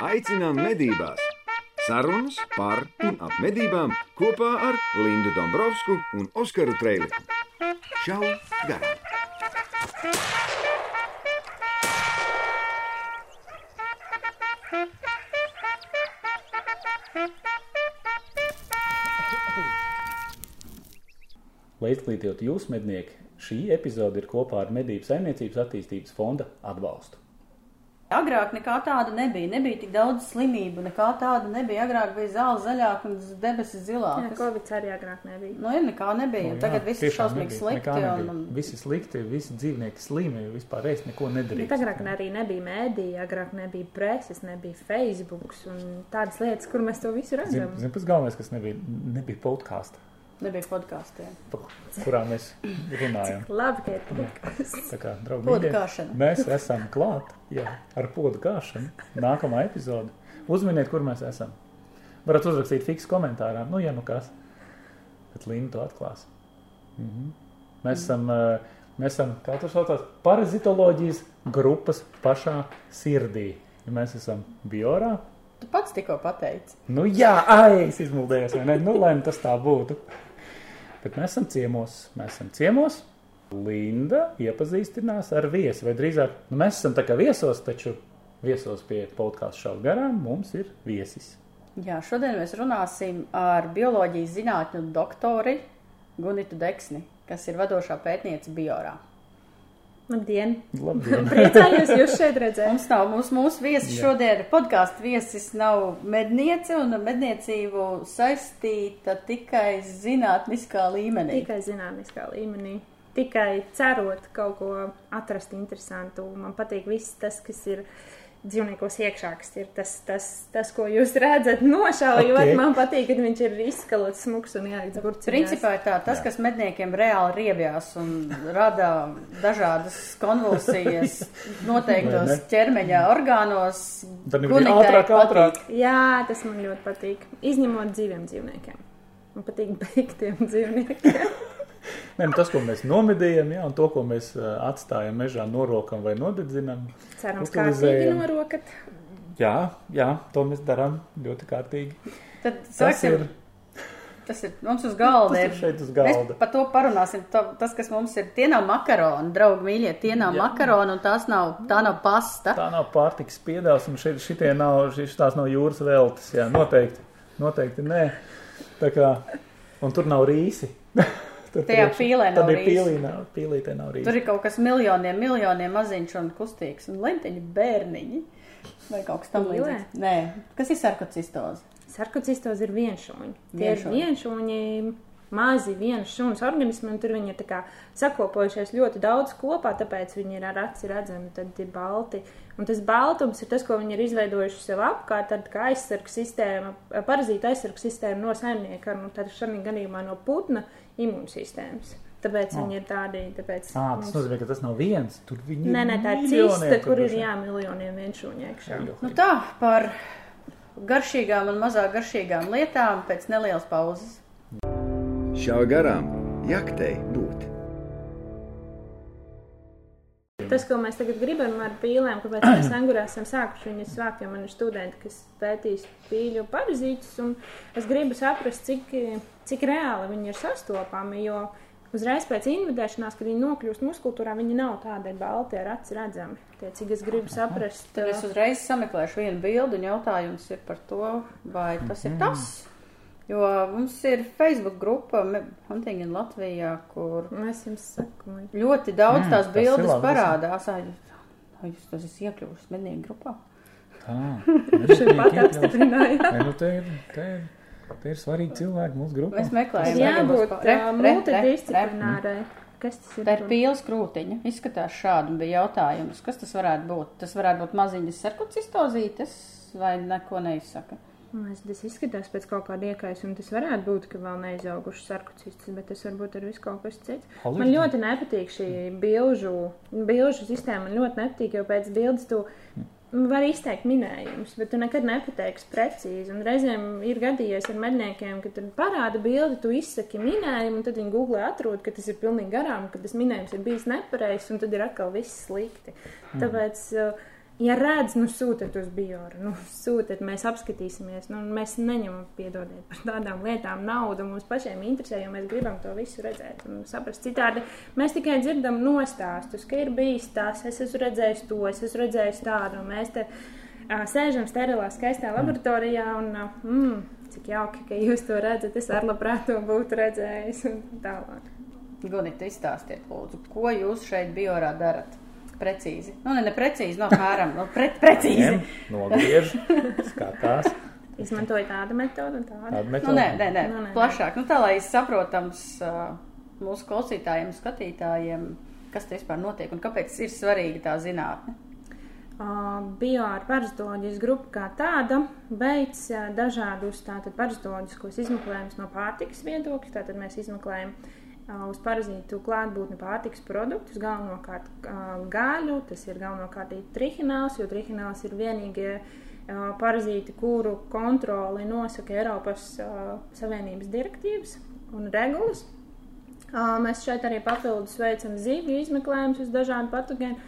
Aicinām medībās! Sarunas par un ap medībām kopā ar Lindu Dombrovskiju un Oskaru Trēliņu. Čau! Garām! Lai izglītotu jūs, mednieki, šī epizode ir kopā ar Medību saimniecības attīstības fonda atbalstu. Agrāk nekā tāda nebija. Nebija tik daudz slimību, nekā tāda nebija. Agrāk bija zāle zaļāka un debesis Jā, zilākas. Covid arī agrāk nebija. Nu, ja nekā nebija. Nu, Un tagad jā, viss ir šausmīgi slikti. Un, un, Visi slikti, visi dzīvnieki slimi, vispār ēst neko Bet nedarīt. agrāk arī nebija mēdīja, agrāk nebija preses, nebija Facebook un tādas lietas, kur mēs to visu redzam. Zini, kas galvenais, kas nebija, nebija podkāsta, nebija podkāstiem. kurā mēs runājam. Labi, ka ir podkāsts. Tā kā, draugi, Podu mīļie, kāšana. mēs esam klāt jā, ar podu kāšanu. Nākamā epizode. Uzminiet, kur mēs esam. Varat uzrakstīt fiksu komentārā, nu, ja nu kas. Bet Linda to atklās. Mhm. Mēs esam, eh, mēs esam, kā tas saucās, parazitoloģijas grupas pašā sirdī. Ja mēs esam biorā, Tu pats tikko pateici. Nu, jā, ai, es izmuldējos, vai ne? Nu, lai tas tā būtu. Bet mēs esam ciemos. Mēs esam ciemos. Linda iepazīstinās ar viesi, vai drīzāk, nu, mēs esam tā kā viesos, taču viesos pie podkāstu šaubu garām mums ir viesis. Jā, šodien mēs runāsim ar bioloģijas zinātņu doktori Gunitu Deksni, kas ir vadošā pētniece Biorā. Labdien! Labdien! Priecājos jūs šeit redzēt. Mums nav mūsu, mūsu viesis šodien, podkāstu viesis nav medniece, un ar medniecību saistīta tikai zinātniskā līmenī. Tikai zinātniskā līmenī. Tikai cerot kaut ko atrast interesantu. Man patīk viss tas, kas ir dzīvniekos iekšā, kas ir tas, tas, tas ko jūs redzat nošaujot. Ok. Okay. Man patīk, ka viņš ir izskalots, smuks un jāredz burciņās. Principā ir tā, tas, kas medniekiem reāli riebjās un rada dažādas konvulsijas noteiktos ķermeņa orgānos. Tad bija ātrāk, ātrāk. Jā, tas man ļoti patīk. Izņemot dzīviem dzīvniekiem. Man patīk beigtiem dzīvniekiem. Nē, nu, tas, ko mēs nomedījam, jā, un to, ko mēs atstājam mežā, norokam vai nodedzinam. Cerams, Utilizējam. kārtīgi norokat. Jā, jā, to mēs darām ļoti kārtīgi. Tad Tas sāksim. ir, Tas ir mums uz galda. tas ir šeit uz galda. Mēs par to parunāsim. Tā, tas, kas mums ir, tie nav makaroni, draugi mīļie, tie nav Jā. makaroni un tās nav, tā nav pasta. Tā nav pārtikas piedāvājums, un šeit šitie nav, šis tās nav jūras veltes. Jā, noteikti, noteikti nē. Tā kā, un tur nav rīsi. Tur Tajā priekšā- pīlē nav Tad ir rīsi. pīlī, nav, pīlītē nav rīsi. Tur ir kaut kas miljoniem, miljoniem maziņš un kustīgs un lentiņi bērniņi. Vai kaut kas tam līdzīgs? Nē, kas ir sarkocistoze? Sarkocistos ir vienšūņi. Tie ir Vienšūņi. mazi vienas šūnas organismi, un tur viņi ir tā kā sakopojušies ļoti daudz kopā, tāpēc viņi ir ar aci redzami, tad ir balti. Un tas baltums ir tas, ko viņi ir izveidojuši sev apkārt, tad kā aizsargs sistēma, parazīta aizsargs sistēma no saimnieka, nu tad šādi gadījumā no putna imūnsistēmas. Tāpēc Oh. viņi ir tādi, tāpēc. Ā, tas nozīmē, ka tas nav viens. Tur viņi Nē, nē, tā ir cista, kur ir jā, miljoniem vienšūņu iekšā. Nu tā, par garšīgām un mazāk garšīgām lietām pēc nelielas pauzes. Šā garām jaktei būt! Tas, ko mēs tagad gribam ar pīlēm, kāpēc mēs angurā esam sākuši viņus svākt, jo man ir studenti, kas pētīs pīļu parazītus, un es gribu saprast, cik, cik reāli viņi ir sastopami, jo uzreiz pēc invadēšanās, kad viņi nokļūst muskultūrā, viņi nav tādi balti ar aci redzami. Tie, cik es gribu saprast, Tad es uzreiz sameklēšu vienu bildi, un jautājums ir par to, vai tas ir tas. Jo mums ir Facebook grupa Me- Hunting in Latvijā, kur mēs jums sakām, ļoti daudz Mm, tās tas bildes ir parādās. Ai, jūs tas esat iekļuvuši mednieku grupā. Tā, šeit pat apstiprinājāt. Nē, nu te ir, te ir, te ir svarīgi cilvēki mūsu grupā. Mēs meklējam, jābūt multidisciplinārai. Kas tas ir? Tā ir pīles krūtiņa. Izskatās šādi, un bija jautājums, kas tas varētu būt. Tas varētu būt maziņas sarkocistozītes, vai neko neizsaka. Es, tas izskatās pēc kaut kāda iekaisuma. Tas varētu būt, ka vēl neizauguši sarkocistus, bet tas varbūt ir viss kaut kas cits. Halluģi. Man ļoti nepatīk šī bilžu, bilžu sistēma. Man ļoti nepatīk, jo pēc bildes tu var izteikt minējumus, bet tu nekad nepateiksi precīzi. Un reizēm ir gadījies ar medniekiem, ka tur parāda bildi, tu izsaki minējumu, un tad viņi googlē atrod, ka tas ir pilnīgi garām, ka tas minējums ir bijis nepareizs, un tad ir atkal viss slikti. Tāpēc uh, ja redz, nu sūtiet uz bioru, nu sūtiet, mēs apskatīsimies. Nu, mēs neņemam, piedodiet, par tādām lietām naudu. Mums pašiem interesē, jo mēs gribam to visu redzēt un saprast. Citādi mēs tikai dzirdam nostāstus, ka ir bijis tas, es esmu redzējis to, es esmu redzējis tādu. Mēs te uh, sēžam sterilā, skaistā laboratorijā un uh, mm, cik jauki, ka jūs to redzat. Es ar labprāt to būtu redzējis un tālāk. Gunita, izstāstiet, lūdzu, ko jūs šeit biorā darat? Precīzi. Nu, ne, ne precīzi, no apmēram, no pre, precīzi. Nogriež, skatās. Izmantoju tādu metodu un tādu. Tāda Nu, metode. nē, nē, nē, Nu, nē, plašāk. Nu, tā, lai saprotams uh, mūsu klausītājiem, skatītājiem, kas te vispār notiek un kāpēc ir svarīga tā zinātne. Bioārparazitoloģijas grupa kā tāda veids ā, dažādus tātad parazitoloģiskos izmeklējumus no pārtikas viedokļa. Tātad mēs izmeklējam ā, uz parazītu klātbūtni pārtikas produktus, galvenokārt gaļu, tas ir galvenokārt trihināls, jo trihināls ir vienīgie parazīti, kuru kontroli nosaka Eiropas Savienības direktīvas un regulas. Mēs šeit arī papildus veicam zivju izmeklējumus uz dažādu patogēnu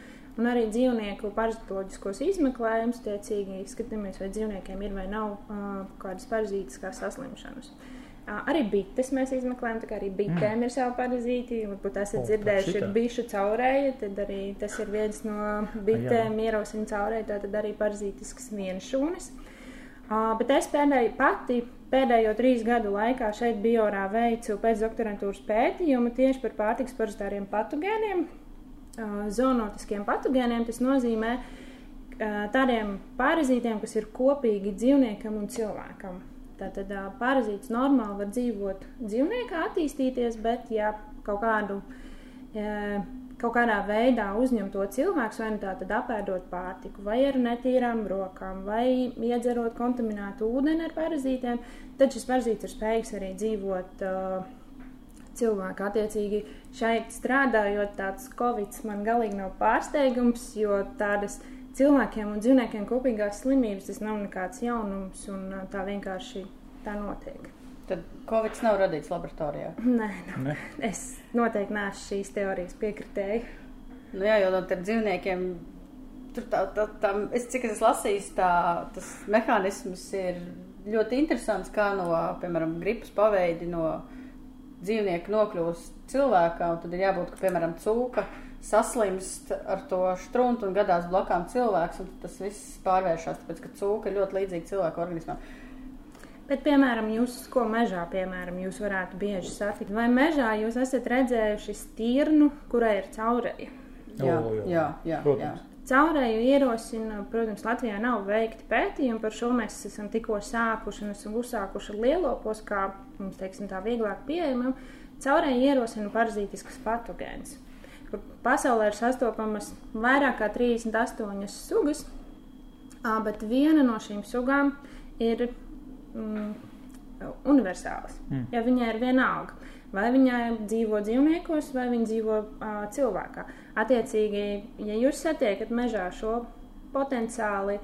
un arī dzīvnieku parazitoloģiskos izmeklējumus. Tiecīgi skatāmies, vai dzīvniekiem ir vai nav ā, kādas parazītas kā saslimšanas. Ā, Arī bites mēs izmeklējam, tā kā arī bitēm mm. ir savi parazīti. Varbūt esat O, dzirdējuši, ir bijuši caurēji, tad arī tas ir viens no bitēm ierosina caurēji, tātad arī parazītisks vienšūnis. Uh, bet es pēdējo, pati pēdējo trīs gadu laikā šeit Biorā veicu pēcdoktorantūras pētījumu tieši par pārtiks parazitāriem patogēniem, uh, zoonotiskiem patogēniem. Tas nozīmē uh, tādiem parazītiem, kas ir kopīgi dzīvniekam un cilvēkam. Tātad parazīts normāli var dzīvot dzīvniekā, attīstīties, bet ja kaut kādu uh, kaut kādā veidā uzņem to cilvēks, vai nu tā tad apēdot pārtiku, vai ar netīrām rokām, vai iedzerot kontaminētu ūdeni ar parazītiem, tad šis parazīts ir spējīgs arī dzīvot uh, cilvēku. Attiecīgi, šeit strādājot, tāds covid man galīgi nav pārsteigums, jo tādas cilvēkiem un dzīvniekiem kopīgās slimības tas nav nekāds jaunums, un uh, tā vienkārši tā notiek. Tad Covid nav radīts laboratorijā. Nē, nu, Ne. es noteikti neesmu šīs teorijas piekritēji. Nu, jā, jo no tiem dzīvniekiem. Tur tā, tā, tā, es cik es lasījis, tā, tas mehānisms ir ļoti interesants, kā no, piemēram, gripas paveidi no dzīvnieka nokļūst cilvēkā, un tad ir jābūt, ka, piemēram, cūka saslimst ar to struntu un gadās blakām cilvēks, un tas viss pārvēršas, tāpēc, ka cūka ir ļoti līdzīga cilvēku organismam. Bet, piemēram, jūs ko mežā, piemēram, jūs varētu bieži satikt, vai mežā jūs esat redzējuši stirnu, kurai ir caureja? Jā, jā. jā, jā, jā. Caureju ierosina, protams, Latvijā nav veikti pētījumi par šo. Mēs esam tikko sākuši un esam uzsākuši lielopos, kā mums, teiksim, tā vieglāk pieejamam. Caureju ierosina parazītiskas patogēnas, pasaulē ir sastopamas vairāk kā 38 sugas, bet viena no šīm sugām ir mm, universāls. Mm. Ja viņai ir vienalga, vai viņa dzīvo dzīvniekos, vai viņa dzīvo uh, cilvēkā. Attiecīgi, ja jūs satiekat mežā šo potenciāli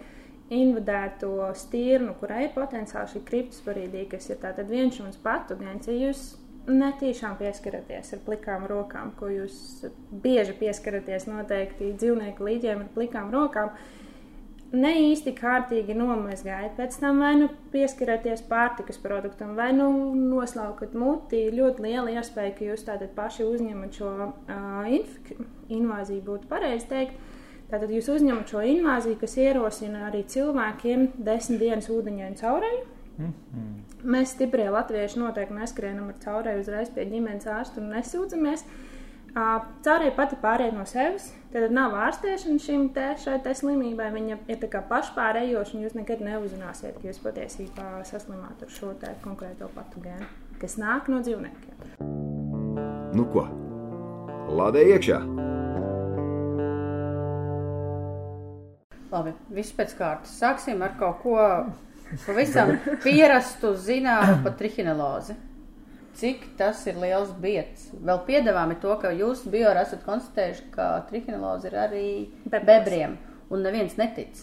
invadēto stirnu, kurai ir potenciāli šī kriptosporīdija, kas ir tātad viens šāds patogēns, ja jūs netīšām pieskaraties ar plikām rokām, ko jūs bieži pieskaraties noteikti dzīvnieku līķiem ar plikām rokām, ne īsti kārtīgi nomazgājat. Pēc tam vai nu pieskaraties pārtikas produktam, vai nu noslaukat muti. Ļoti liela iespēja, ka jūs tātad paši uzņemat šo uh, invāziju, būtu pareizi teikt. Tātad jūs uzņemat šo invāziju, kas ierosina arī cilvēkiem desmit dienas ūdeņainu caurēju. Mēs stiprie latvieši noteikti neskrienam ar caurēju uzreiz pie ģimenes ārsta un nesūdzamies. Caurēji pati pārēj no sevis, tad nav ārstēšana šim te, šai te slimībai. Viņa ir tā kā pašpārējoša, un jūs nekad neuzzināsiet, ka jūs patiesībā saslimāt ar šo te konkrēto patogēnu, kas nāk no dzīvniekiem. Nu ko? Lādē iekšā! Labi, viss pēc kārtas. Sāksim ar kaut ko pavisam pierastu zināmu par trihinelozi. Cik tas ir liels biets? Vēl piedāvājumi to, ka jūs biorā esat konstatējuši, ka trihinelozi ir arī Bebros. bebriem, un neviens netic.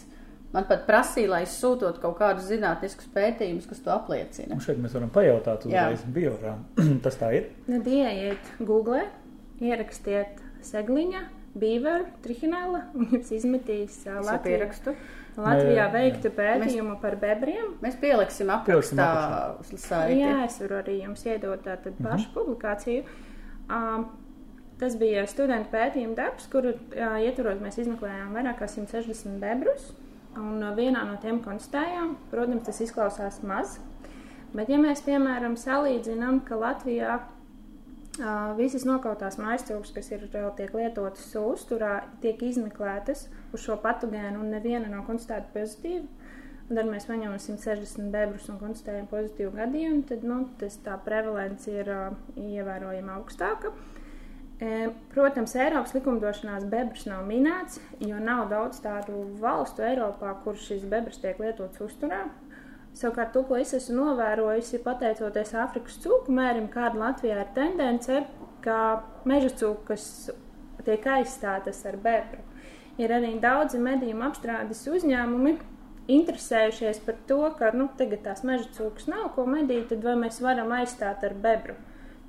Man pat prasīja, lai es sūtot kaut kādus zinātniskus pētījumus, kas to apliecina. Un šeit mēs varam pajautāt uzreiz biorā. Tas tā ir. Tad ieiet Google, ierakstiet segliņa Beaver, Trihinella, un jums izmetīs uh, Latvijā, pierakstu. Latvijā Jā, jā. veiktu pētījumu par bebriem. Mēs pieliksim Pieliksim aprakstā saiti. Jā, es varu arī jums iedot tādu pašu publikāciju. Um, tas bija studentu pētījuma darbs, kuru uh, ietvaros mēs izmeklējām vairāk kā 160 bebrus. Un vienā no tiem konstatējām, protams, tas izklausās maz. Bet, ja mēs, piemēram, salīdzinām, ka Latvijā uh, visas nokautās maiscūkas, kas ir vēl tiek lietotas uzturā, tiek izmeklētas uz šo patogēnu, un neviena nav konstatēta pozitīva, Un tad mēs paņemam 160 bebrus un konstatējam pozitīvu gadījumu. Tad nu, tas, tā prevalence ir uh, ievērojami augstāka. E, protams, Eiropas likumdošanās bebrs nav minēts, jo nav daudz tādu valstu Eiropā, kur šis bebrs tiek lietots uzturā. Savukārt, to, ko es esmu novērojusi, pateicoties Āfrikas cūku mērim, kāda Latvijā ir tendence, ka meža cūkas tiek aizstātas ar bebru. Ir arī daudzi medījumu apstrādes uzņēmumi, interesējušies par to, ka nu, tagad tās meža cūkas nav ko medīt, tad vai mēs varam aizstāt ar bebru.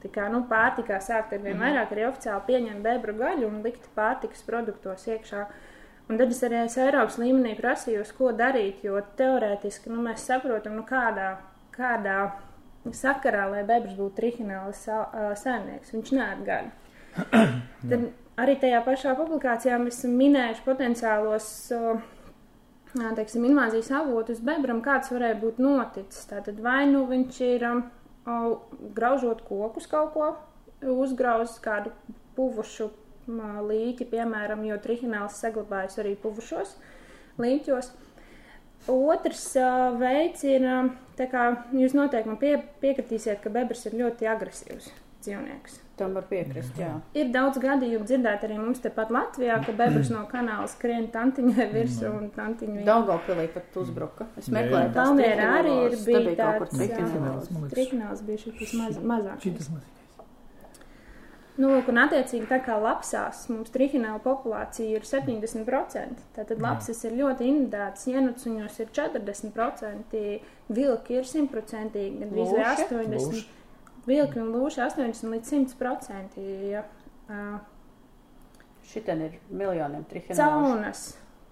Tā kā nu, pārtikā sākt ar vien vairāk arī oficiāli pieņemt bebru gaļu un likt pārtikas produktos iekšā. Un tad es arī es Eiropas līmenī prasīju, ko darīt, jo teorētiski nu, mēs saprotam, nu, kādā, kādā sakarā, lai bebrs būtu trihinēlis saimnieks. Viņš neatgaļ. Tad arī tajā pašā publikācijā mēs esam minējuši potenciālos uh, teiksim, invāzijas avotus bebram, kāds varēja būt noticis. Tātad vai nu viņš ir um, au, graužot kokus kaut ko, uzgrauzis kādu puvušu līķi, piemēram, jo trihinēls saglabājas arī puvušos līķos. Otrs uh, veids ir, tā kā jūs noteikti man pie, piekritīsiet, ka bebrs ir ļoti agresīvs dzīvnieks. Tam var piekrist, jā. Ir daudz gadījumu dzirdēt arī mums tepat Latvijā, ka bebrs no kanāla skrien tantiņai virsū un tantiņu Daugavpilī pat uzbruka. Es meklēju tās Valmierā arī ir bija tāds, Triknāls bija šis maz, mazāks. Šitas mazākais. Nu, lūk, un attiecīgi tā kā lapsās mums trihinēla populācija ir 70%. Tātad lapsas ir ļoti indētas, ienucuņos ir 40%, vilki ir 100%, gandrīz vai Lūši? 80%. Lūši. Vilki un lūši 80 līdz 100%. Ja. Uh, Šitien ir miljoniem trihinelos. Caunas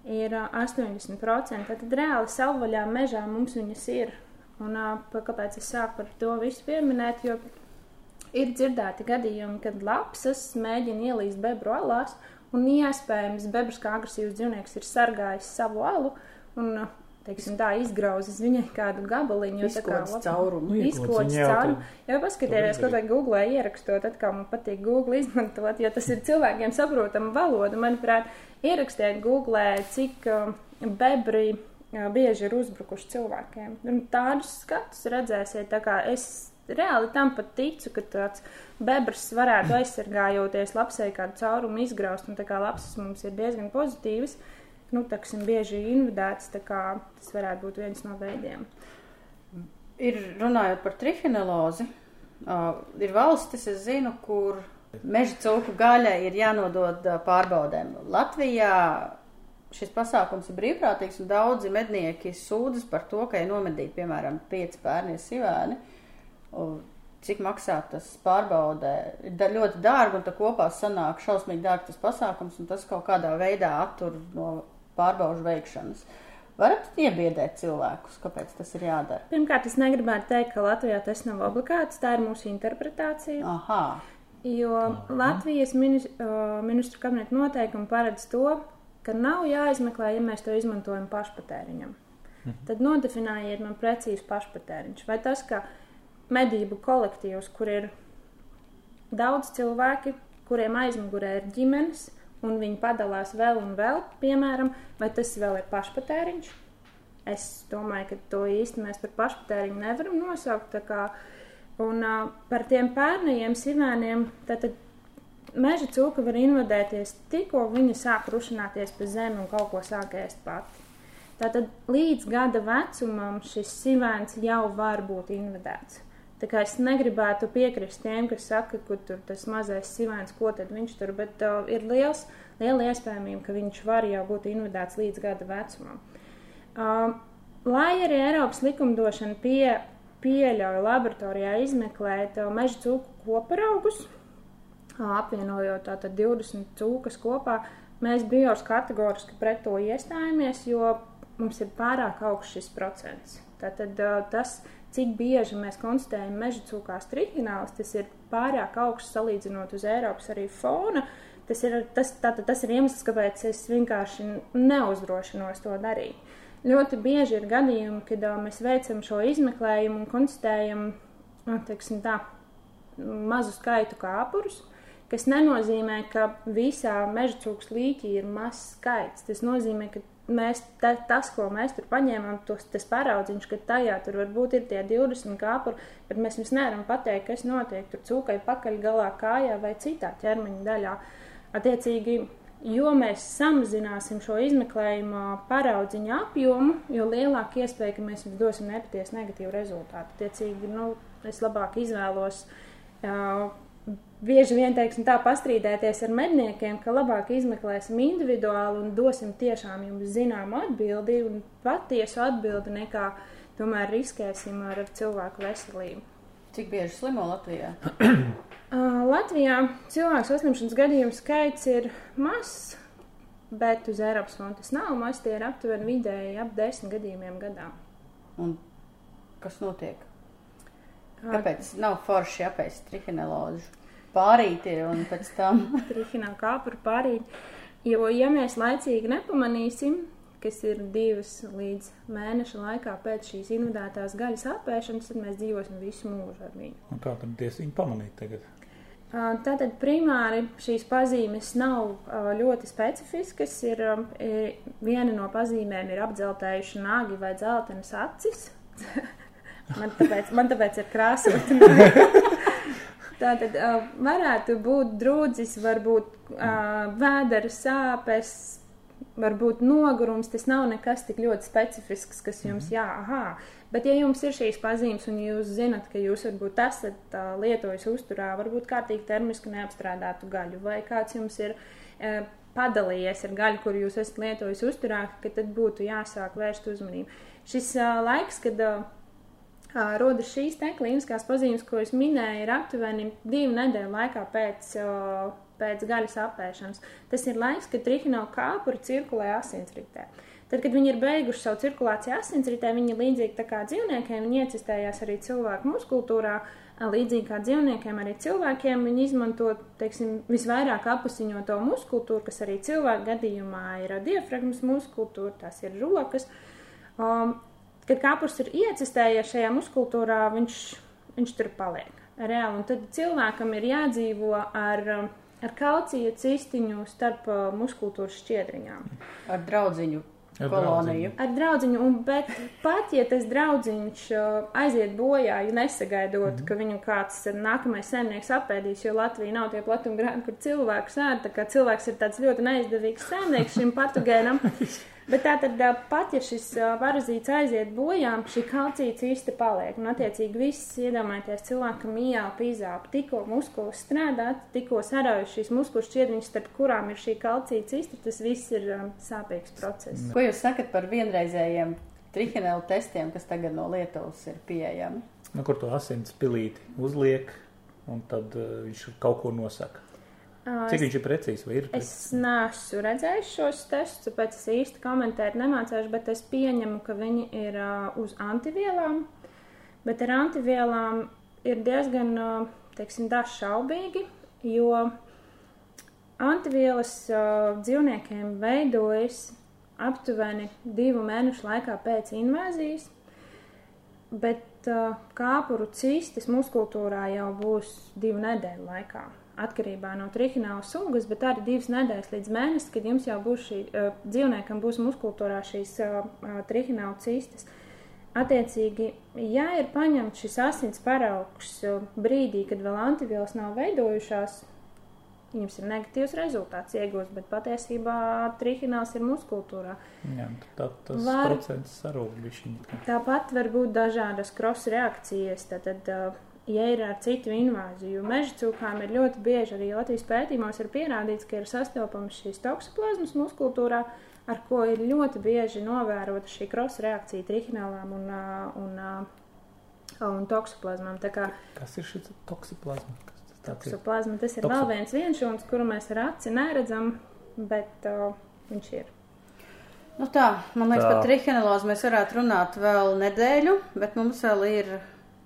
ir ā, 80%. Tad reāli savvaļā mežā mums viņas ir. Un pa- kāpēc es sāku par to visu pieminēt? Jo ir dzirdēti gadījumi, kad lapsas mēģina ielīst bebru alās, un iespējams bebrs kā agresīvs dzīvnieks ir sargājis savu alu un ā, teiksim, tā izgrauzis viņai kādu gabaliņu. tā kā caurumu. Nu, jau caurumu. Jā, paskatieties, ko tajā Google ierakstot, atkal man patīk Google izmantot, jo tas ir cilvēkiem saprotama valoda. Manuprāt, ierakstiet Google, cik uh, bebri uh, bieži ir uzbrukuši cilvēkiem. Un tādus skatus redzēsiet, tā kā es reāli tam pat ticu, ka tāds bebrs varētu aizsargājoties lapsē kādu caurumu izgraust, un tā kā lapsas mums ir diezgan pozitīvas, nu, taksim, bieži kā tas varētu būt viens no veidiem. Ir runājot par trihinelozi, uh, ir valstis, es zinu, kur meža cūku gaļa ir jānodod pārbaudēm. Latvijā šis pasākums ir brīvprātīgs, un daudzi mednieki sūdzas par to, ka ir nomedīti, piemēram, pieci pērnie sivēni. Un Cik maksā tas pārbaudē? Ir da, ļoti dārgi, un tā kopā sanāk šausmīgi dārgi tas pasākums, un tas kaut kādā veidā attur no pārbaužu veikšanas. Varat iebiedēt cilvēkus, kāpēc tas ir jādara? Pirmkārt, es negribētu teikt, ka Latvijā tas nav obligāts, tā ir mūsu interpretācija. Aha, Jo Latvijas minis, uh, ministru kabineta noteikumi paredz to, ka nav jāizmeklē, ja mēs to izmantojam pašpatēriņam. Tad nodefinējiet man precīzi pašpatēriņš. Vai tas, ka medību kolektīvs, kur ir daudz cilvēki, kuriem aizmugurē ir ģimenes, un viņi padalās vēl un vēl, piemēram, vai tas vēl ir pašpatēriņš? Es domāju, ka to īsti mēs par pašpatēriņu nevaram nosaukt. Un uh, par tiem pērnajiem sivēniem, tad meža cūka var invadēties tikko viņa sāk rušināties pa zemi un kaut ko sāk ēst pati. Tātad līdz gada vecumam šis sivēns jau var būt invadēts. Tā kā es negribētu piekrist tiem, kas saka, ka tur tas mazais sivēns, ko tad viņš tur, bet uh, ir liels, liela iespējamība, ka viņš var jau būt invadēts līdz gada vecumam. Uh, lai arī Eiropas likumdošana pie, pieļauj laboratorijā izmeklēt uh, meža cūku koparaugus, apvienojot tātad 20 cūkas kopā, mēs bijos kategoriski pret to iestājāmies, jo mums ir pārāk augsts šis procents. Tātad tas, cik bieži mēs konstatējam meža cūkās trihināls, tas ir pārāk augsts salīdzinot uz Eiropas arī fona. Tas ir, tas, tātad, tas ir iemesls, kāpēc es vienkārši neuzdrošinos to darīt. Ļoti bieži ir gadījumi, kad uh, mēs veicam šo izmeklējumu un konstatējam nu, tā, mazu skaitu kāpurus, kas nenozīmē, ka visā meža cūkas līķī ir mazs skaits. Tas nozīmē, ka mēs, ta, tas, ko mēs tur paņēmām, tos, tas paraudziņš, ka tajā tur varbūt ir tie 20 kāpuri, bet mēs jums nevaram pateikt, kas notiek tur cūkai pakaļ galā kājā vai citā ķermeņa daļā. Attiecīgi, jo mēs samazināsim šo izmeklējumu paraudziņu apjomu, jo lielāka iespēja, ka mēs jums dosim nepatiesu negatīvu rezultātu. Attiecīgi, nu, es labāk izvēlos. Uh, bieži vien teiksim, tā pastrīdēties ar medniekiem, ka labāk izmeklēsim individuāli un dosim tiešām jums zināmu atbildi un patiesu atbildi, nekā tomēr riskēsim ar cilvēku veselību. Cik bieži slimo Latvijā? uh, Latvijā cilvēku saslimšanas gadījumu skaits ir mazs, bet uz Eiropas fonda tas nav mazs. Tie ir aptuveni vidēji ap desmit gadījumiem gadā. Un kas notiek? Kāpēc nav forši apēst trihineložu? Pārīti un pēc tam. Trihinā kāpuru pārīt. Jo, ja mēs laicīgi nepamanīsim, kas ir divas līdz mēneša laikā pēc šīs invadētās gaļas apēšanas, tad mēs dzīvosim visu mūžu ar viņu. Un kā tad tiesa viņu pamanīt tagad? Tātad primāri šīs pazīmes nav ļoti specifiskas. Ir, viena no pazīmēm ir apdzeltējuši nāgi vai dzeltenas acis. Man tāpēc, man tāpēc ir krāsot. Tā tad uh, varētu būt drūdzis, varbūt uh, vēdera sāpes, varbūt nogurums. Tas nav nekas tik ļoti specifisks, kas jums jā, aha. Bet, ja jums ir šīs pazīmes un jūs zinat, ka jūs varbūt esat uh, lietojis uzturā, varbūt kārtīgi termiski neapstrādātu gaļu, vai kāds jums ir uh, padalījies ar gaļu, kur jūs esat lietojis uzturā, tad būtu jāsāk vērst uzmanību. Šis uh, laiks, kad uh, rodas šīs te klīniskās pazīmes, ko es minēju, ir aptuveni divu nedēļu laikā pēc, pēc gaļas apēšanas. Tas ir laiks, kad trihināla kāpuri cirkulē asinsritē. Tad, kad viņi ir beiguši savu cirkulāciju asinsritē, viņi līdzīgi kā dzīvniekiem, iecistējās arī cilvēku muskultūrā. Līdzīgi kā dzīvniekiem, arī cilvēkiem viņi izmanto teiksim, visvairāk apusiņoto muskultūru, kas arī cilvēku gadījumā ir diafragmas muskultūra, tās ir rokas. Um, kad kāpurs ir iecistējies šajā muskultūrā, viņš, viņš tur paliek reāli. Un tad cilvēkam ir jādzīvo ar, ar kauciju cistiņu starp uh, muskultūras šķiedriņām. Ar draudziņu. Ar koloniju. Ar draugu, bet pat ja tas draugs uh, aiziet bojā, ja nesagaidot, mm -hmm. ka viņu kāds nākamais saimnieks apēdīs, jo Latvija nav tie platuma grāmati, kur cilvēks ēd, tā kā cilvēks ir tāds ļoti neizdevīgs saimnieks šim patogēnam. Bet tā tad pat, ja šis parazīts aiziet bojā, šī kalcija cīsta paliek. Un, attiecīgi, viss iedomājieties cilvēkam ieelpa, izelpa, tikko muskulis strādā, tikko saraujas šīs muskuļu šķiedriņas, starp kurām ir šī kalcija cīsta, tas viss ir sāpīgs process. Ko jūs sakat par vienreizējiem trihinelu testiem, kas tagad no Lietuvas ir pieejami? Nu, kur to asins pilīti uzliek, un tad uh, viņš kaut ko nosaka. Cik viņš ir precīzs? Ir es neesmu redzējis šos testus, tāpēc es īsti komentēt nemācīšu, bet es pieņemu, ka viņi ir uh, uz antivielām. Bet ar antivielām ir diezgan uh, teiksim, šaubīgi, jo antivielas uh, dzīvniekiem veidojas aptuveni divu mēnešu laikā pēc invāzijas, bet uh, kāpuru cistis muskultūrā jau būs divu nedēļu laikā atkarībā no trihināla sugas, bet arī divas nedēļas līdz mēnesim, kad jums jau būs šī uh, dzīvniekam būs muskultūrā šīs uh, trihināla cistas. Attiecīgi, ja ir paņemts šis asins paraugs brīdī, kad vēl antivielas nav veidojušās, jums ir negatīvs rezultāts iegūst, bet patiesībā trihināls ir muskultūrā. Jā, tā, tas var, procents sarūk bišķiņi. Tāpat var būt dažādas cross reakcijas, tad, tad uh, ja ir ar citu invāziju. Meža cūkām ir ļoti bieži arī Latvijas pētījumos ir pierādīts, ka ir sastopams šīs toksoplazmas muskultūrā, ar ko ir ļoti bieži novērota šī krosa reakcija trihinēlām un, un, un, un toksoplazmām. Kā... Kas ir šis toksoplazma? Toksoplazma tas ir Tokso- vēl viens vienšūns, kuru mēs ar aci neredzam, bet uh, viņš ir. Nu tā, man liekas, Tā. par trihinelozu mēs varētu runāt vēl nedēļu, bet mums vēl ir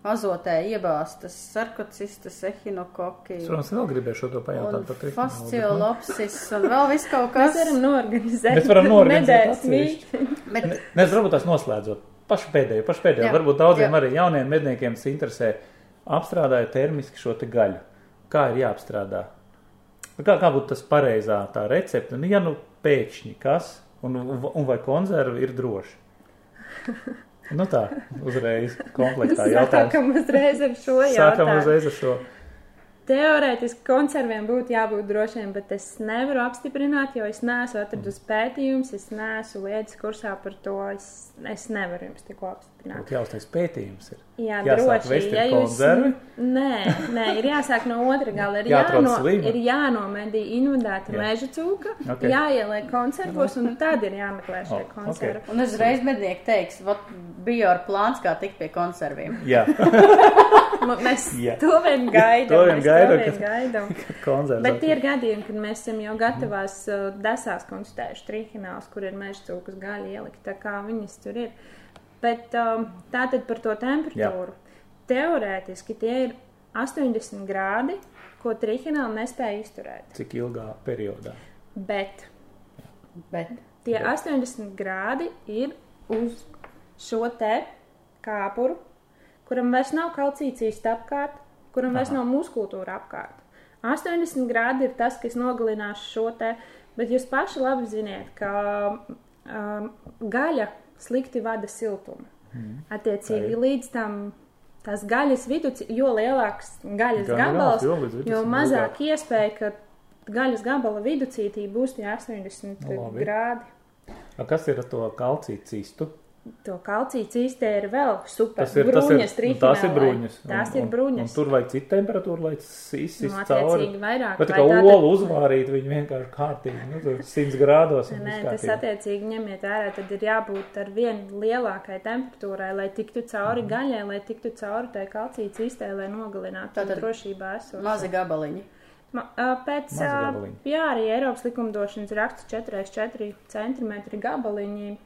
azotē iebāztas sarkocistas, ehinokoki Es, protams, vēl gribēju šo to pajautāt par bet, nu, fasciolopsis un vēl viss kaut Mēs kas. varam norganizēt. Mēs varam norganizēt mītni. Bet ne, varbūt tās noslēdzot. Pašu pēdējo, pašu pēdējo. Jā, Varbūt daudziem jā. arī jauniem medniekiem tas interesē. Apstrādāja termiski šo te gaļu. Kā ir jāapstrādā? Kā, kā būtu tas pareizā tā recepte? Nu, ja nu pēkšņi kas, un, un vai konserva ir droši? Nu tā, uzreiz komplektā jautājums. Sākam uzreiz ar šo Sākam jautājumu. uzreiz ar šo. Teorētiski konserviem būtu jābūt drošiem, bet es nevaru apstiprināt, jo es neesmu atradusi pētījumus, es neesmu lietas kursā par to. Es, es nevaru jums tikko apstiprināt. Būtu jāuztais pētījums. Ir. Jā, Jāsāk droši. Ja jūs, konservi? nē, nē, ir jāsāk no otra gala. Ir, jāno, ir jānomedī invadēta Jā. meža cūka, Ok. okay. jāieliek konservos, un tad ir jāmeklē šie Oh, konservi. Un uzreiz mednieki teiks, vat bija ar plāns, kā tikt pie konserviem. Jā, Mēs Jā. to vien gaidām. To vien mēs gaidām, kad- gaidām. konservs. Bet ir gadījumi, kad mēs esam jau gatavās uh, desās konstatējuši trihināls, kur ir meža cūkas gaļa ielikt, tā kā viņas tur ir. Bet um, tātad par to temperatūru. Teorētiski tie ir 80 grādi, ko trihināli nespēja izturēt. Cik ilgā periodā? Bet Bet tie Bet. 80 grādi ir uz šo te kāpuru, kuram vairs nav kalcīcijas apkārt, kuram vairs Aha. nav muskultūra apkārt. 80 grādi ir tas, kas nogalinās šo te, bet jūs paši labi ziniet, ka um, gaļa slikti vada siltumu. Mhm. Attiecīgi līdz tam tās gaļas vidū, jo lielāks gaļas Gan gabals, jo jo mazāk iespēja, ka gaļas gabala vidūcītī būs tie 80 Nu, labi. grādi. A, Kas ir ar to kalciju cistu? To kalciju cīstē ir vēl super. Tas ir, tas ir, nu, tās ir bruņas. Tās Un- ir un- bruņas. Un tur vajag citu temperatūru, lai tas izsist Nu, cauri. vairāk. Bet kā olu uzvārīt, viņi vienkārši kārtīgi, nu, tur 100 grādos. un Nē, tas attiecīgi ņemiet vērā, tad ir jābūt ar vien lielākai temperatūrai, lai tiktu cauri Mhm. gaļai, lai tiktu cauri tai kalciju cīstē, lai nogalinātu Tātad drošībā esot. mazi gabaliņi. Ma, pēc, jā, arī Eiropas likumdošanas raksts 4x4 centimetri gabaliņi.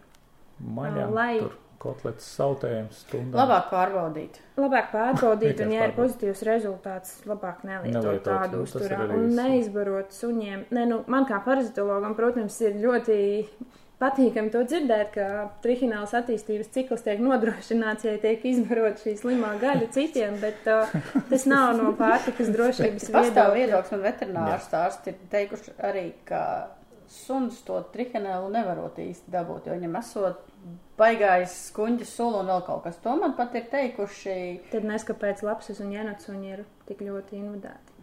Maļām, lai- tur kotletes sautējums stundām. Labāk pārbaudīt. Labāk pārbaudīt, un, ja ir pozitīvs rezultāts, labāk nelietot Nelietot, tādu nu, tas ir uzturā un neizbarot suņiem. Ne, nu, man kā parazitologam, protams, ir ļoti patīkami to dzirdēt, ka trihināls attīstības cikls tiek nodrošināts, ja tiek izbarot šī slimā gaļa citiem, bet uh, tas nav no pārtikas drošības Pastāv viedokļa. viedoklis, un veterinārs ārsti ir teikuši arī, ka suns to trihinēlu nevarot īsti dabūt, jo viņam esot baigājis skuņģa sulu un vēl kaut kas. To man pat ir teikuši. Tad nes, kāpēc lapsas un jenatsuņi ir tik ļoti invadēti.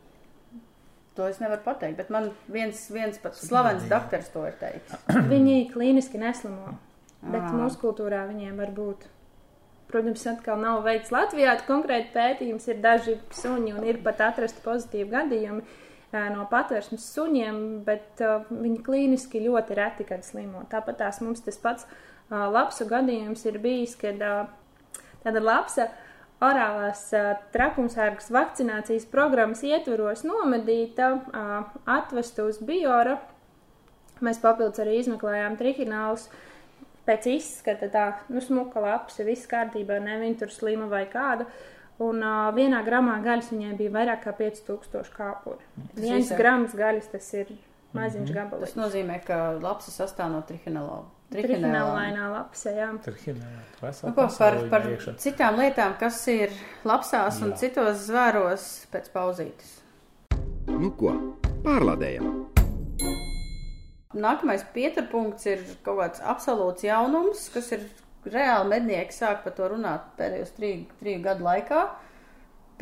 To es nevaru pateikt, bet man viens, viens pat slavens doktors to ir teicis. Viņi klīniski neslimo, bet Ā. mūsu kultūrā viņiem var būt. Protams, atkal nav veikts Latvijā, konkrēti pētījums ir daži suņi un ir pat atrasti pozitīvi gadījumi no patvērsmes suņiem, bet uh, viņi klīniski ļoti reti, kad slimo. Tāpat tās mums tas pats uh, lapsu gadījums ir bijis, kad uh, tāda lapsa orālās uh, trakumsērgas vakcinācijas programmas ietvaros nomedīta, uh, atvesta uz biora. Mēs papildus arī izmeklējām trihinālus. Pēc izskata tā, nu, smuka lapsa, viss kārtībā, ne viņa tur slima vai kāda. Un uh, vienā gramā gaļas viņai bija vairāk kā 5000 kāpuri. Viens visai- grams gaļas tas ir maziņš Tas gabaliņš. nozīmē, ka lapsa sastāv no trihinēla. Trihinēlainā lapsa, jā. Nu, ko, par, par citām lietām, kas ir lapsās un Jā. citos zvēros pēc pauzītes. Nu ko, pārlādējam! Nākamais pieturpunkts ir kaut kāds absolūts jaunums, kas ir reāli mednieki sāk par to runāt pēdējos trīs, gadu laikā.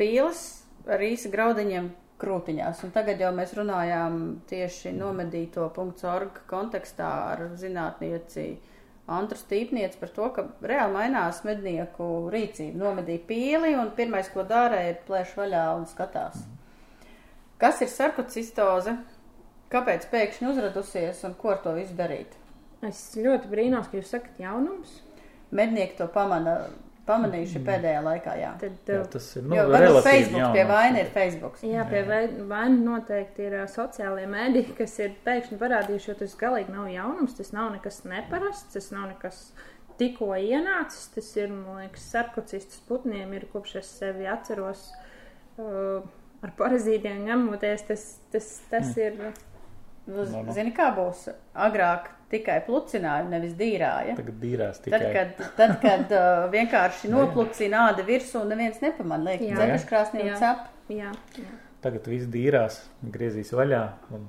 Pīles ar īsa graudiņiem krūtiņās. Un tagad jau mēs runājām tieši nomedīto .org kontekstā ar zinātnieci Antru Stīpnieci par to, ka reāli mainās mednieku rīcība. Nomedīja pīli un pirmais, ko dara, ir plēš vaļā un skatās. Kas ir sarkocistoze? Kāpēc pēkšņi uzradusies un ko ar to visu darīt? Es ļoti brīnos, ka jūs sakat jaunums. Mednieki to pamana pamanījuši pēdējā laikā. Jā. Tad, Jā, uh, tas ir nu, Jo varbūt relatīvi Facebook pie jaunāks. vaina ir Facebook. Jā, pie vai- vaina noteikti ir ā, sociālie mēdīji, kas ir pēkšņi parādījuši, jo tas galīgi nav jaunums, tas nav nekas neparasts, tas nav nekas tikko ienācis. Tas ir, man liekas, sarkocistus putniem ir kopš es sevi atceros uh, ar parazītiem ņemoties. Tas, tas, tas Mm. ir. Nu, No, no. Zini, kā būs? Agrāk tikai plucināja, nevis dīrāja. Tagad dīrās Tad, tikai. kad, tad, kad uh, vienkārši noplucina āda virsū, neviens nepamanā, liek Jā. dzēruškrāsnī un Jā. cep. Jā, jā. Tagad viss dīrās, griezīs vaļā un,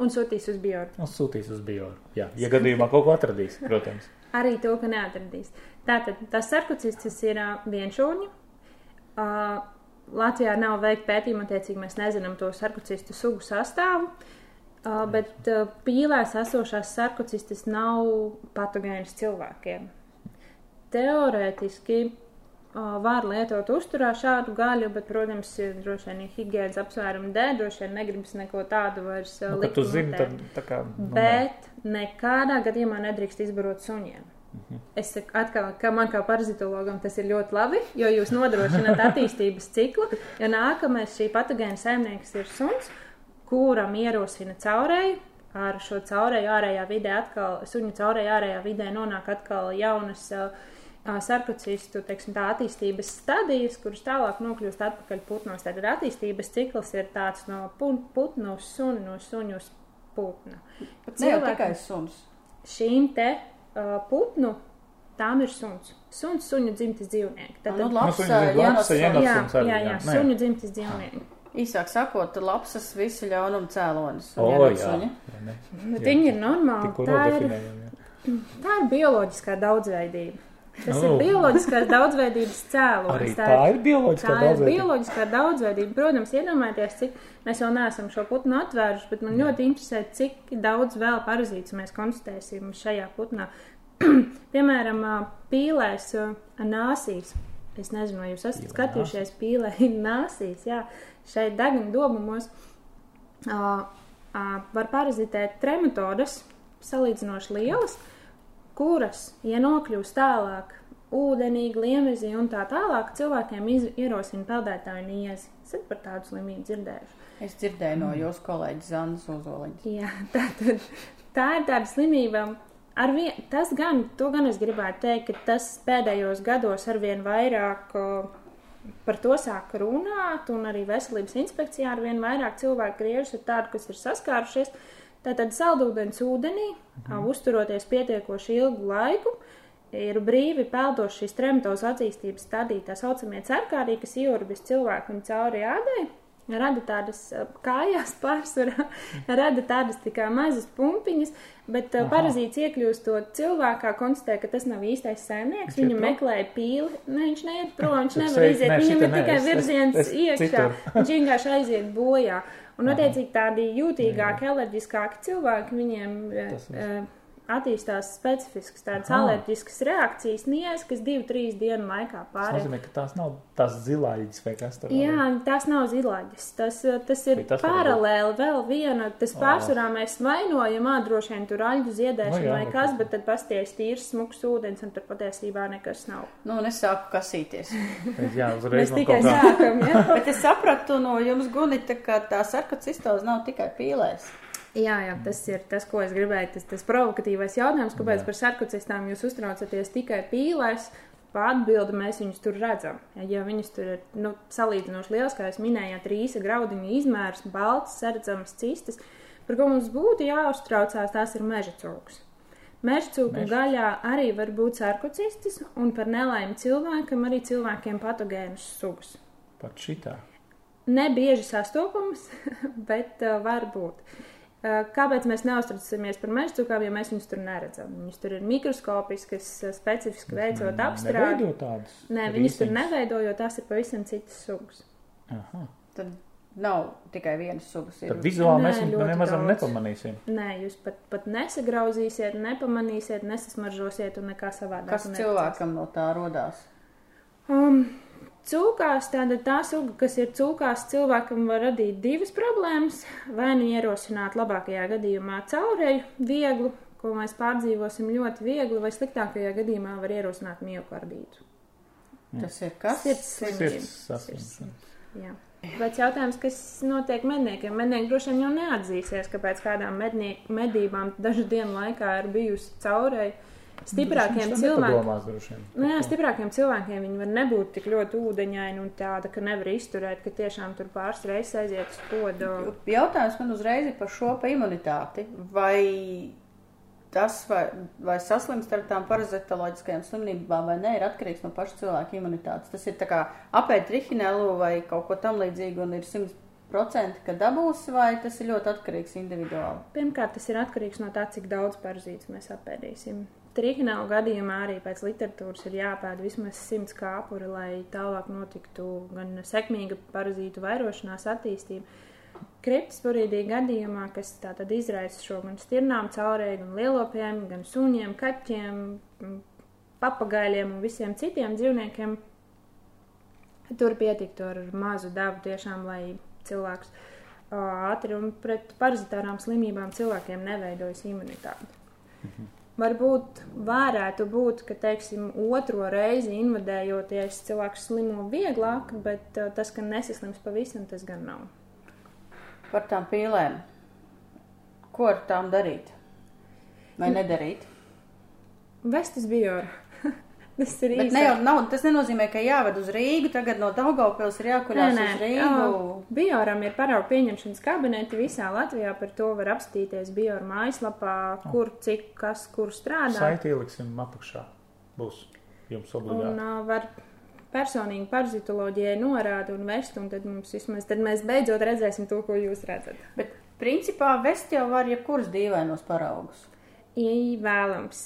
Un sūtīs uz bioru. un sūtīs uz bioru. Jā, ja gadījumā kaut ko atradīs, protams. Arī to, ka neatradīs. Tātad tas sarkocistis ir uh, vienšūņi. Uh, Latvijā nav veikta pētījuma, attiecīgi mēs nezinām to sarkocistu sugu sastāvu. Uh, bet uh, pīlēs esošās sarkocistis nav patogēnas cilvēkiem. Teorētiski uh, var lietot uzturā šādu gaļu, bet, protams, droši vien ir higiēnas apsvērumu dēļ, droši vien negribas neko tādu vairs uh, Nu, kad tu likt zini, tad tā kā. Nu, Bet nekādā gadījumā nedrīkst izbarot suņiem. Es saku, atkal, ka man kā parazitologam tas ir ļoti labi, jo jūs nodrošināt attīstības ciklu. Jo nākamais šī patogēna saimnieks ir suns, kuram ierosina caurēju. Ar šo caurēju ārējā vidē atkal, suņu caurēju ārējā vidē nonāk atkal jaunas uh, sarkocistu teiksim, tā, attīstības stadijas, kuras tālāk nokļūst atpakaļ putnos. Tad attīstības cikls ir tāds no pu- putnu uz suni, no suņu uz putnu. Pat ne jau tikai suns. šīm te uh, putnu, tām ir suns. Suns, suņu dzimtes dzīvnieki. Nu, Tātad, labs, suņi zina, Jānos, labs, jā, arī, jā, jā. jā, Nē. suņu dzimtes dzīvnieki. Īsāk sakot, labsas visu ļaunumu cēlonis. O, Un jā. jā, ne. Bet Jā. viņi ir normāli. Tā ir, jā. tā ir bioloģiskā daudzveidība. Tas Oh. ir bioloģiskās daudzveidības cēlonis. tā ir bioloģiskā Tā ir daudzveidība. bioloģiskā daudzveidība. Protams, iedomājieties, cik mēs vēl neesam šo putnu atvēruši, bet man ļoti interesē, cik daudz vēl parazītus mēs konstatēsim šajā putnā. Piemēram, pīlēs nāsīs. Es nezinu, vai jūs esat Pīlē skatījušies pīlē nāsīs. Jā, šeit deguna dobumos ā, ā, var parazitēt trematodas salīdzinoši lielas, kuras, ja nokļūst tālāk ūdenī, gliemezī un tā tālāk, cilvēkiem iz, ierosina peldētāju niezi. Esat par tādu slimību dzirdējuši? Es dzirdēju no jūsu kolēģis Zanas Ozoliņas. Jā, tā, tad, tā ir tāda slimība. Vien, tas gan, to gan es gribētu teikt, ka tas pēdējos gados arvien vairāk o, par to sāk runāt, un arī veselības inspekcijā arvien vairāk cilvēku griežas ar tādu, kas ir saskārušies. Tātad saldūdens ūdenī, mhm. uzturoties pietiekoši ilgu laiku, ir brīvi peldoši šīs tremtos attīstības stadija, tā saucamie cerkārī, kas ieurbis cilvēkam cauri ādai. Rada tādas kājās pārsvarā, rada tādas tā kā mazas pumpiņas, bet Aha. Parazīts iekļūst to cilvēkā, konstatē, ka tas nav īstais saimnieks. Viņš iet Viņu prom? meklē pīli. Ne, viņš neiet prom, viņš nevar iziet. Viņam ir tikai virziens iekšā. Viņš vienkārši aiziet bojā. Un, attiecīgi, tādi jūtīgāki, alerģiskāki cilvēki, viņiem Tas eh, attīstās specifiskas tādas Aha. alerģiskas reakcijas, nies, kas divu, trīs dienu laikā Tas pārējās. nozīmē, ka tās nav tās zilāģis vai kas tur Jā, tās nav zilāģis. Tas, eh, tas ir tas paralēli vēl viena. Tas pārsvarā mēs vainojam, ā, droši vien tur aļģu ziedēšanu Nu jā, vai nu, kas, tas- bet tad pasties tīrs, smuks ūdens, un tur patiesībā nekas nav. Nu, un es sāku kasīties. Jā, uzreiz Mēs no tikai sākam, jā. Bet es sapratu no jums, Gunita, ka tā sarkacistoza nav tikai pīlēs. Jā, jā, tas ir tas, ko es gribēju. Tas, tas provokatīvais jautājums, kāpēc Jā. par sarkocistām jūs uztraucaties tikai pīlēs. Atbildi mēs viņus tur redzam. Ja, viņas tur ir nu, salīdzinoši liels, kā jūs minējāt, rīsa graudiņa izmērs, balts, redzamas cistas, par ko mums būtu jāuztraucās, tās ir meža cūkas. Meža cūku gaļā arī var būt sarkocistis, un par nelaimi cilvēkam arī cilvēkiem patogēnus sugas. Pat šitā. Nebieži sastopamas, bet uh, var būt. Uh, kāpēc mēs neuztraucamies par meža cūkām, ja mēs viņus tur neredzam? Viņas tur ir mikroskopiskas, uh, specifiski veicot apstrādi. Nē, viņas tur neveido, jo tās ir pavisam citas sugas. Aha. Tad nav tikai vienas sugas. ir- Tad vizuāli Nē, mēs viņu nemaz nepamanīsim. Nē, jūs pat, pat nesagrauzīsiet, nepamanīsiet, nesasmaržosiet un nekā savādāk. Kas cilvēkam no tā rodās? Um, cūkās, tāda tā suga, kas ir cūkās, cilvēkam var radīt divas problēmas. Vai nu ierosināt labākajā gadījumā caurēju vieglu, ko mēs pārdzīvosim ļoti viegli, vai sliktākajā gadījumā var ierosināt miokardītu. Tas ir kas? Sirds. Jā. Bet jautājums, kas notiek medniekiem? Mednieki droši vien jau neatzīsies, ka pēc kādām mednie- medībām dažu dienu laikā ir bijusi caurēji. Stiprākiem cilvēkiem. Nu, jā, stiprākiem cilvēkiem viņi var nebūt tik ļoti ūdeņaini un tāda, ka nevar izturēt, ka tiešām tur pāris reizes aiziet uz podu. Jautājums man uzreiz ir par šo pa imunitāti. Vai tas, vai, vai saslimst ar tām parazitoloģiskajām slimībām vai nē, ir atkarīgs no paša cilvēka imunitātes. Tas ir tā kā apēst trihinelu vai kaut ko tam līdzīgu un ir 100% ka dabūs, vai tas ir ļoti atkarīgs individuāli. Pirmkārt, tas ir atkarīgs no tā, cik daudz parazītus mēs apēdīsim. Trīknālu gadījumā arī pēc literatūras ir jāpēd vismaz 100 kāpuri, lai tālāk notiktu gan sekmīga parazītu vairošanās attīstība. Kriptosporīdī gadījumā, kas tātad izraisa šo gan stirnām, caurēju, gan lielopiem, gan suņiem, kaķiem, papagaļiem un visiem citiem dzīvniekiem, tur pietiktu ar mazu dabu tiešām, lai cilvēks ātri un pret parazitārām slimībām cilvēkiem neveidojas imunitāte. Varbūt varētu būt, ka, teiksim, otro reizi invadējoties cilvēks slimo vieglāk, bet uh, tas, ka nesaslims pavisam, tas gan nav. Par tām pīlēm. Ko ar tām darīt? Vai nedarīt? Vestas bija Tas ir Bet īsi. ne nav, tas nenozīmē, ka jāved uz Rīgu, tagad no Daugavpils ir jākuļās uz Rīgu. Bioram ir paraugu pieņemšanas kabineti visā Latvijā, par to var apstīties Bioram mājaslapā, kur, cik, kas, kur strādā. Saiti ieliksim apakšā. Būs jums Un obligāti. uh, var personīgi parazitoloģijai norāda un vest, un tad mums vismaz, tad mēs beidzot redzēsim to, ko jūs redzat. Bet principā vest jau var jebkuras dīvainos paraugus. Ievēlams.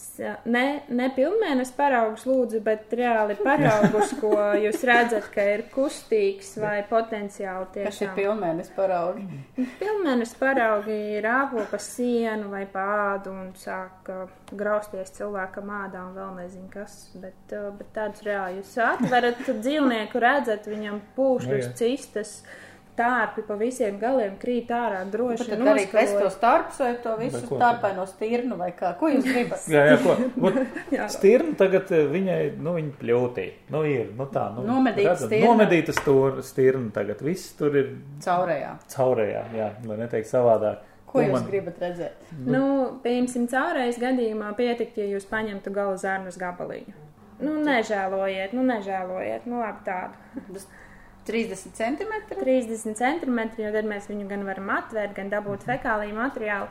Ne, ne pilnmēnes paraugus lūdzu, bet reāli paraugus, ko jūs redzat, ka ir kustīgs vai potenciāli Kas ir tiešām. pilnmēnes paraugi? Pilnmēnes paraugi rāpo pa sienu vai pa ādu un sāk uh, grausties cilvēkam ādā un vēl nezinu kas, bet, uh, bet tādus reāli jūs atverat dzīvnieku, redzat, viņam Nu, pūšļus, jā. cistas, tārpi pa visiem galiem krīt ārā droši. Tad darīt vest to noskalojas. starpus vai to visu Bet ko starpaino stirnu vai kā? Ko jūs gribat? Jā, jā, ko? Ot, Jā. Stirna tagad eh, viņai, nu, viņa pļūtī. Nu, ir, nu tā, nu. Nomedīta stirna. Nomedīta stirna tagad. Viss tur ir Caurējā. caurējā, jā, lai neteikt savādāk. Ko jūs man- gribat redzēt? Nu, pieņemsim, caurreiz gadījumā pietikt, ja jūs paņemtu gala zārnas gabaliņu. Nu, nežēlojiet, nu, nežēlojiet, nu, labi tādu. Tas 30 centimetri? 30 centimetri, jo tad mēs viņu gan varam atvērt, gan dabūt fekāliju materiālu.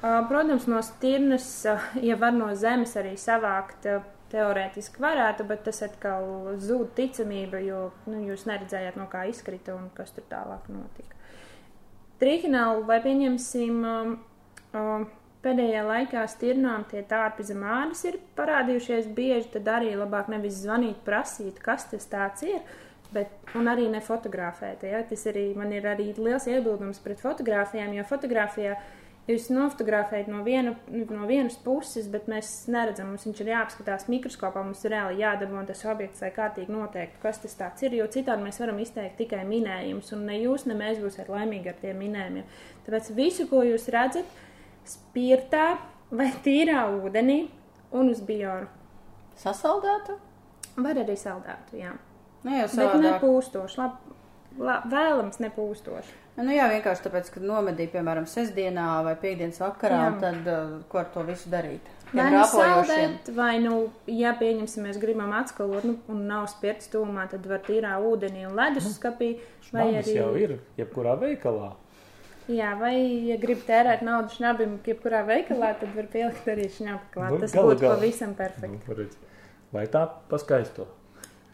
Uh, Protams, no stirnas, uh, ja var no zemes arī savākt, uh, teorētiski varētu, bet tas atkal zūd ticamība, jo nu, jūs neredzējāt, no kā izkrita un kas tur tālāk notika. Trīkinālu vai pieņemsim um, pēdējā laikā stirnām tie tārpi zem ādas ir parādījušies bieži, tad arī labāk nevis zvanīt, prasīt, kas tas tāds ir, bet, un arī nefotografēt. Ja? Tas arī man ir arī liels iebildums pret fotografijām, jo fotografijā jūs nofotografējat no, viena, no vienas puses, bet mēs neredzam, mums viņš ir jāapskatās mikroskopā, mums ir reāli jādabū tas objekts, lai kārtīgi noteiktu, kas tas tāds ir, jo citādi mēs varam izteikt tikai minējumus, un ne jūs, ne mēs būsiet laimīgi ar tiem minējumiem. Tāpēc visu, ko jūs redzat, spirtā vai tīrā ūdenī un uz bioru. Sasaldētu? Var arī saldētu, jā. Nu, jau Bet savādāk. nepūstoši, lab, lab, vēlams nepūstoši. Nu, jā, vienkārši tāpēc, ka nomedīja, piemēram, sestdienā vai piekdienas vakarā, Jā. tad uh, ko ar to visu darīt? Vai nu saldēt, vai nu, ja pieņemsim, mēs gribam atskalot, nu, un nav spirts tūmā, tad var tīrā ūdenī un leduskapī, vai Šnaubis arī, jau ir, jebkurā veikalā. jā, vai, ja grib tērēt naudu šnabim, jebkurā veikalā, tad var pielikt arī šņabu klāt. Nu, Tas galu būtu galā. pavisam perfekti. Nu, Lai tā paskaisto.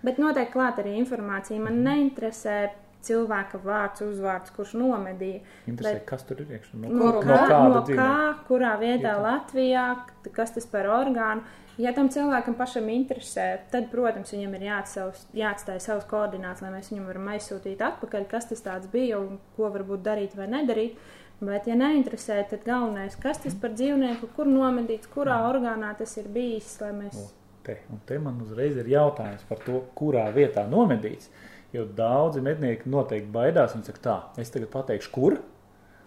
Bet noteikti klāt arī informācija. Man neinteresē cilvēka vārds, uzvārds, kurš nomedīja. Interesē, Bet- kas tur ir iekšā. No, No, kā, no dzīvnieka? kā, kurā vietā Vietā. Latvijā, kas tas par orgānu. Ja tam cilvēkam pašam interesē, tad, protams, viņam ir jāatsavs, jāatstāj savas koordinācijas, lai mēs viņam varam aizsūtīt atpakaļ, kas tas tāds bija un ko varbūt darīt vai nedarīt. Bet, ja neinteresē, tad galvenais, kas tas par dzīvnieku, kur nomedīts, kurā orgānā tas ir bijis, lai mēs. O, Te, un te man uzreiz ir jautājums par to, kurā vietā nomedīts. Jo daudzi mednieki noteikti baidās un saka, tā, es tagad pateikšu, kur.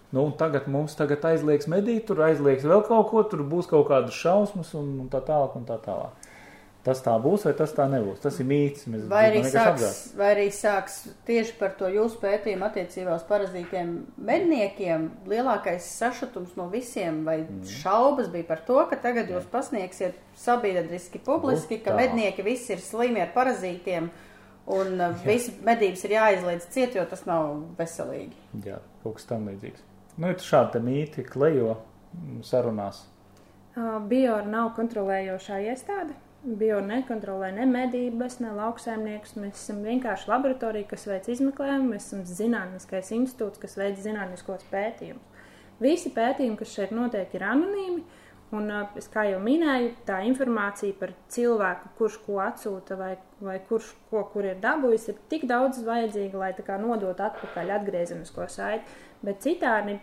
Nu, un tagad mums tagad aizliegs medīt, tur aizliegs vēl kaut ko, tur būs kaut kādas šausmas un, un tā tālāk un tā tālāk. Tas tā būs vai tas tā nebūs. Tas ir mīts. Mēs Vai arī, sāks, apgāzt. vai arī sāks tieši par to jūsu pētījumu attiecībā uz parazītiem medniekiem lielākais sašutums no visiem vai Mm. šaubas bija par to, ka tagad jūs pasniegsiet sabiedriski, publiski, Nu, ka mednieki visi ir slimi ar parazītiem un uh, visi medības ir jāizliedz ciet, jo tas nav veselīgi. Jā, kaut kas tam līdzīgs. Nu, ir šādi te mīti klejo sarunās. Uh, Biora nav kontrolējošā iestāde. Biora nekontrolē ne medības, ne lauksaimniekus. Mēs esam vienkārši laboratorija, kas veic izmeklējumu. Mēs esam zinātniskais institūts, kas veic zinātniskos pētījumus. Visi pētījumi, kas šeit notiek, ir anonīmi. Un, kā jau minēju, tā informācija par cilvēku, kurš ko atsūta vai, vai kurš ko kur ir dabūjis, ir tik daudz vajadzīga, lai nodotu atpakaļ atgriezenisko saiti. Bet citādi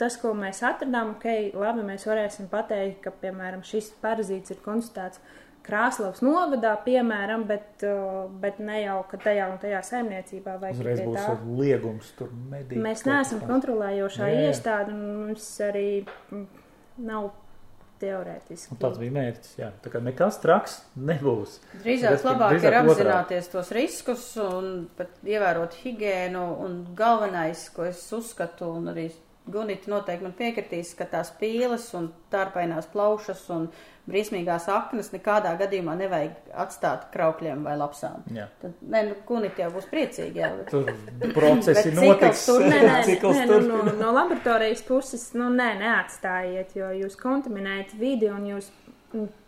tas, ko mēs atradām, ok, labi, mēs varēsim pateikt, ka, piemēram, šis parazīts ir konstatēts Krāslavas novadā, piemēram, bet, uh, bet ne jau, ka tajā un tajā saimniecībā vai Uzreiz būs tā. liegums tur medīt. Mēs neesam kā. kontrolējošā Jā, jā. iestāde, un mums arī mm, nav teorētiski. Un tāds bija mērķis. Jā. Tā kā nekas traks nebūs. Drīzāk Respektīvi, labāk drīzāk ir apzināties tos riskus un pat ievērot higiēnu. Un galvenais, ko es uzskatu, un arī Gunita noteikti man piekritīs, ka tās pīles un tārpainās plaušas un briesmīgās aknas nekādā gadījumā nevajag atstāt kraukļiem vai lapsām. Jā. Tad, nē, nu, Gunita jau būs priecīga. Jā, bet- Tur procesi notiks. cikls tur Nē, nē, cikls nē, nu, no, turpinās. no laboratorijas puses, nu, nē, neatstājiet, jo jūs kontaminējat vidi un jūs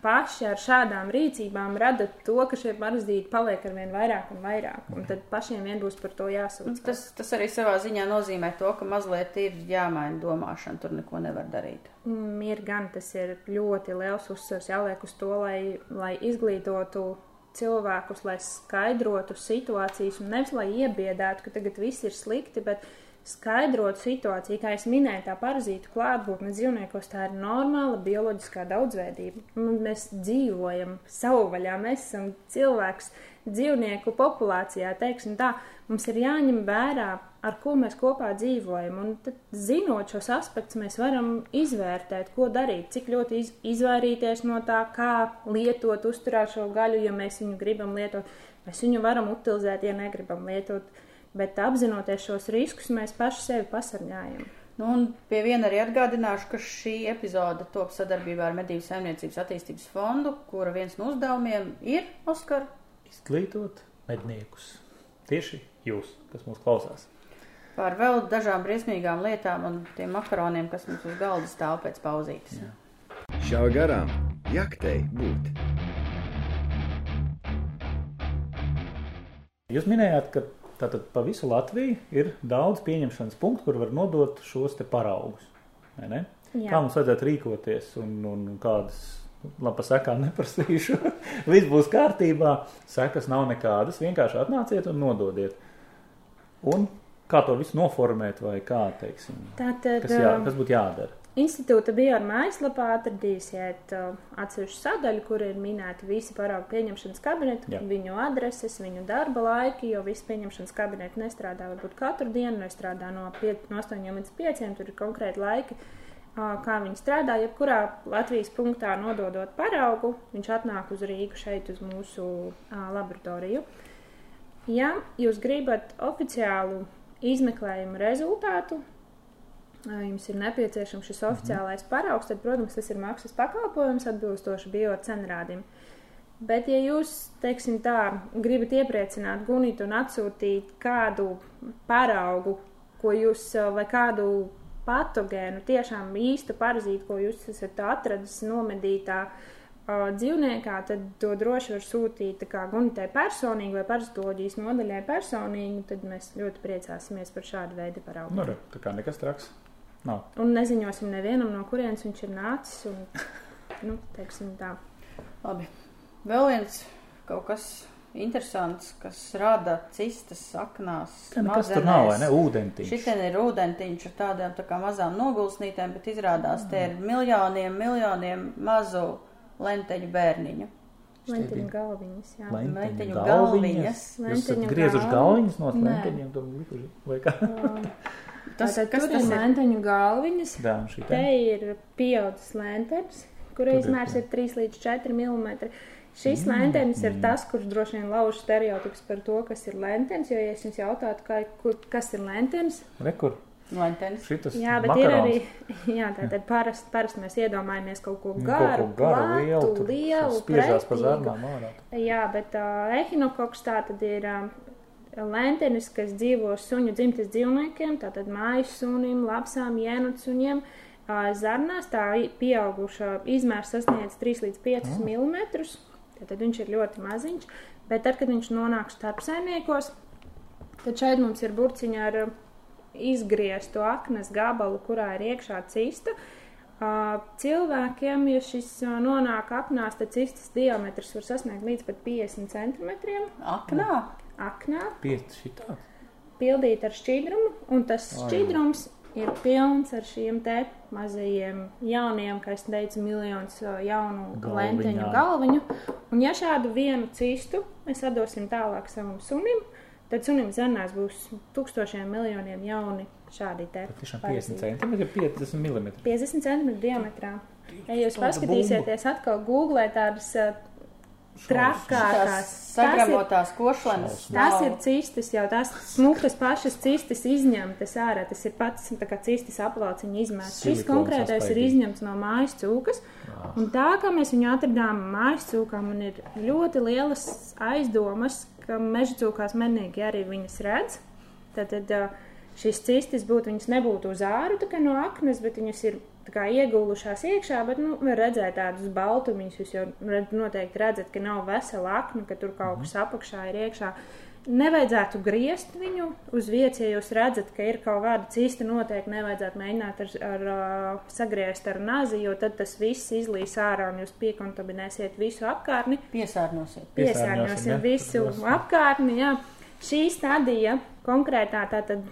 paši ar šādām rīcībām radat to, ka šie parazīti paliek ar vien vairāk un vairāk. Un tad pašiem vien būs par to jāsūdz. Tas, tas arī savā ziņā nozīmē to, ka mazliet ir jāmaina domāšana, tur neko nevar darīt. Mm, Ir gan tas ir ļoti liels uzsvers jāliek uz to, lai, lai izglītotu cilvēkus, lai skaidrotu situācijas un nevis lai iebiedētu, ka tagad viss ir slikti, bet skaidrot situāciju, kā es minēju, tā parazītu klātbūtne dzīvniekos, tā ir normāla bioloģiskā daudzveidība. Un Mēs dzīvojam savvaļā, mēs esam cilvēks dzīvnieku populācijā, teiksim tā, mums ir jāņem vērā, ar ko mēs kopā dzīvojam. Un tad, zinot šos aspektus, mēs varam izvērtēt, ko darīt, cik ļoti iz, izvairīties no tā, kā lietot, uzturēt šo gaļu, ja mēs viņu gribam lietot. Mēs viņu varam utilizēt, ja negribam lietot. Bet apzinoties šos riskus, mēs paši sevi pasargājam. Nu, un pie viena arī atgādināšu, ka šī epizode top sadarbībā ar Medību saimniecības attīstības fondu, kura viens no uzdevumiem ir Oskar. Izglītot medniekus. Tieši jūs, kas mūs klausās. Par vēl dažām briesmīgām lietām un tiem makaroniem, kas mums uz galda stāv pēc pauzītes. Jā. Šā garām jaktei būt. Jūs minējāt, ka tātad pa visu Latviju ir daudz pieņemšanas punktu, kur var nodot šos te paraugus. Kā mums vajadzētu rīkoties un, un kādas, labi, sekām neprasīšu. Viss būs kārtībā, sekas nav nekādas. Vienkārši atnāciet un nododiet. Un kā to visu noformēt vai kā, teiksim, Tātad, kas, jā, um, kas būtu jādara? Institūta bija ar mājaslapā atradīsiet uh, atsevišķu sadaļu, kur ir minēti visi paraugu pieņemšanas kabineti, Jā. viņu adreses, viņu darba laiki, jo visi pieņemšanas kabineti nestrādā varbūt katru dienu, nestrādā no, 5, no 8 līdz 5, tur ir konkrēti laiki, uh, kā viņi strādā. Jebkurā Latvijas punktā nododot paraugu, viņš atnāk uz Rīgu šeit uz mūsu uh, laboratoriju. Ja jūs gribat oficiālu izmeklējumu rezultātu, jums ir nepieciešams šis oficiālais paraugs, tad, protams, tas ir maksas pakalpojums atbilstoši biocenrādim. Bet, ja jūs, teiksim tā, gribat iepriecināt Gunitu un atsūtīt kādu paraugu, ko jūs, ā, vai kādu patogēnu, tiešām īstu parazītu, ko jūs esat atradis nomedītā ā, dzīvniekā, tad to droši var sūtīt kā Gunitai personīgi vai parazitoloģijas nodaļai personīgi, tad mēs ļoti priecāsimies par šādu veidu paraugu. Nu, tā kā nekas traks. Nav. Un neziņosim nevienam, no kurienes viņš ir nācis. Un, nu, teiksim tā. Labi. Vēl viens kaut kas interesants, kas rada cistas saknās. Te nekas tur nav, vai ne? Ūdentiņš. Šitien ir ūdentiņš ar tādām tā kā mazām nogulsnītēm, bet izrādās te ir miljoniem, miljoniem mazu lenteņu bērniņu. Lentiņu galviņas, jā. Lenteņu Lenteņu galviņas. galviņas. Jūs esat Lenteņu griezuši galvi- galviņas no lenteņiem, tur likuši. Vai kā? Tas, Tātad kas tas ir ir? lentiņu galviņas. Jā, šī Te ir pieaudzis lentenis, kura ir, izmērs ir 3 līdz 4 mm. Šis Mm. lentenis ir tas, kurš droši vien lauž stereotipus par to, kas ir lentenis. Jo, ja es jums jautātu, kā, kur, kas ir lentenis, Rekur, Lentenis. šitas jā, bet makarons. ir arī, jā, tātad parasti parast mēs iedomājamies kaut ko Nu, garu, kaut ko garu, lielu, platu, tur lielu, spiežās pa zarnām ārā. Jā, bet uh, ehinokoks tā tad ir uh, lentenis, kas dzīvo suņu dzimtes dzīvniekiem, tātad mājas sunim, lapsām, jēnucuņiem. Zarnās tā pieauguša izmērs sasniedz 3 līdz 5 mm. Tad viņš ir ļoti maziņš, bet tad, kad viņš nonāk starp saimniekos, tad šeit mums ir burciņa ar izgrieztu aknas gabalu, kurā ir iekšā cista. Cilvēkiem, ja šis nonāk aknās, tad cistas diametrs var sasniegt līdz pat 50 centimetriem. Aknā. Aknā pildīt ar šķidrumu, un tas Ai. šķidrums ir pilns ar šiem te mazajiem jauniem, kā es teicu, miljonus uh, jaunu Galviņām. lenteņu galviņu. Un ja šādu vienu cistu mēs atdosim tālāk savam sunim, tad sunim zarnās būs tūkstošiem miljoniem jauni šādi te. Pat tiešām parazīti. 50 centimetri, 50 mm. 50 cm diametrā. Ja jūs paskatīsieties atkal Google tādas uh, trakākās, ir sagramotās košlenes. Tas nav- ir cistis, jau tās smukas pašas cistis izņemtas ārā. Tas ir pats tā kā cistis aplauciņa izmērs. Šis konkrētais ir saspaidīts. izņemts no mājas cūkas. Un tā kā mēs viņu atradām mājas cūkā, man ir ļoti lielas aizdomas, ka meža cūkās menīgi arī viņas redz. Tad, tad ā, šis cistis būtu, viņas nebūtu uz āru tā kā no aknas, bet viņas ir kā iegulušās iekšā, bet, nu, var redzēt tādus baltumiņus. Jūs jau redz, noteikti redzat, ka nav vesela akna, ka tur kaut kas apakšā ir iekšā. Nevajadzētu griezt viņu uz vietas, ja jūs redzat, ka ir kaut kāda cista, noteikti nevajadzētu mēģināt ar, ar, ar sagriezt ar nazi, jo tad tas viss izlīs ārā un jūs piekontaminēsiet visu apkārtni Piesārņosiet. Piesārņosim, piesārņosim visu Droši. apkārtni. Jā. Šī stadija konkrētā tātad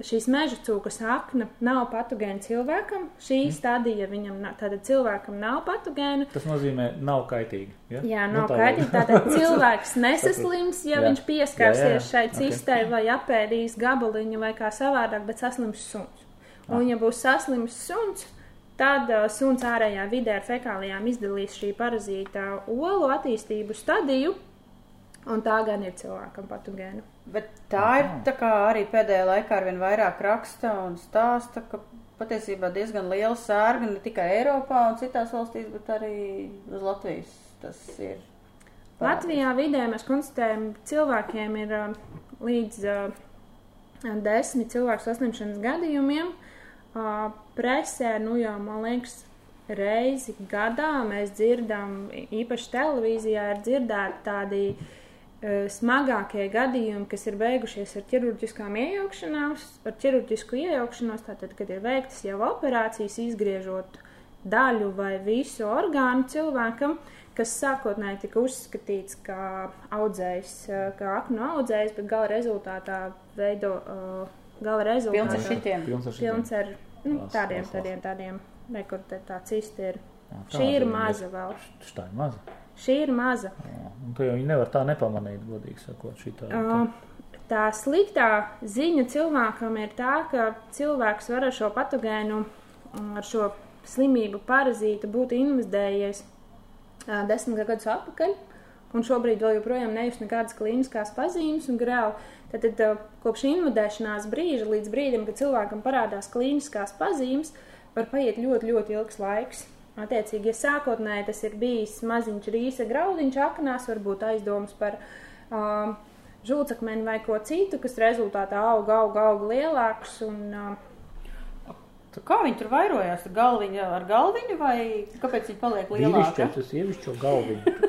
šīs meža cūkas akna nav patogēna cilvēkam. Šī Mm. stadija viņam na- tātad cilvēkam nav patogēna. Tas nozīmē, nav kaitīgi. Ja? Jā, Nu, nav tā kaitīgi. var- Tātad cilvēks nesaslims, ja Jā. viņš pieskarsies Jā, jā, šai Ok. cistai vai apēdīs gabaliņu vai kā savādāk, bet saslims suns. Un, ja būs saslims suns, tad uh, suns ārējā vidē ar fekālijām izdalīs šī parazīta olu attīstību stadiju, un tā gan ir cilvēkam patogēna. Bet tā ir tā kā arī pēdējā laikā arvien vairāk raksta un stāsta, ka patiesībā diezgan liela sērga ne tikai Eiropā un citās valstīs, bet arī uz Latvijas tas ir. Latvijā vidē mēs konstatējam, ka cilvēkiem ir uh, līdz uh, desmit cilvēku saslimšanas gadījumiem. Uh, presē, nu jau, man liekas, reizi gadā mēs dzirdam, īpaši televīzijā ir dzirdēti tādi uh, smagākie gadījumi, kas ir beigušies ar ķirurģiskām iejaukšanās, ar ķirurģisku iejaukšanos, tātad, kad ir veiktas jau operācijas, izgriežot daļu vai visu orgānu cilvēkam, kas sākotnēji tika uzskatīts kā audzējs, eh, kā aknu audzējs, bet gala rezultātā veido, uh, gala Pilns ar rezultātā šitiem. Pilns ar šitiem. pilns ar nu, tādiem, tādiem, tādiem, rekur, te tā cista ir. Jā, Šī tāda ir maza vēl. Tā ir maza. Šī ir maza. To jau nevar tā nepamanīt, godīgi sakot. Šitā, Uh, Tā sliktā ziņa cilvēkam ir tā, ka cilvēks var ar šo patogēnu, mm, ar šo slimību, parazītu būt investējies uh, desmit gadus atpakaļ, un šobrīd vēl joprojām nejust nekādas klīniskās pazīmes. un Reāli, tad, tad uh, kopš investēšanās brīža līdz brīdim, kad cilvēkam parādās klīniskās pazīmes, var paiet ļoti, ļoti ilgs laiks. Attiecīgi, ja sākotnēji tas ir bijis maziņš rīsa graudiņš aknās, varbūt aizdomas par um, žulcakmeni vai ko citu, kas rezultātā aug, aug, aug lielāks. Un, uh, Kā viņi tur vairojās? Ar galviņu, ar galviņu vai kāpēc viņi paliek lielāki? Tas ievišķo galviņu.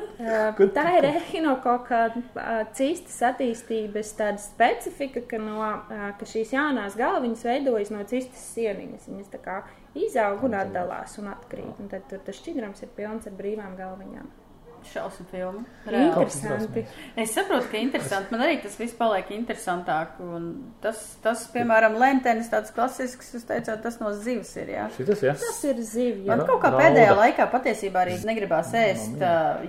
uh, tā ir ehinokoka uh, cistas attīstības tāda specifika, ka, no, uh, ka šīs jaunās galviņas veidojas no cistas sieniņas. Viņas tā kā izaug un atdalās un atkrīt. Un tad tur tas šķidrums ir pilns ar brīvām galviņām. Šausmu filmu. Interesanti. Es saprotu, ka interesanti. Man arī tas viss paliek interesantāk. Un tas, tas, piemēram, lentenis tāds klasisks, jūs teicāt, tas no zivs ir, jā. Šitas, jā? Tas ir. Man Jā. kaut kā Rauda. pēdējā laikā patiesībā arī negribās ēst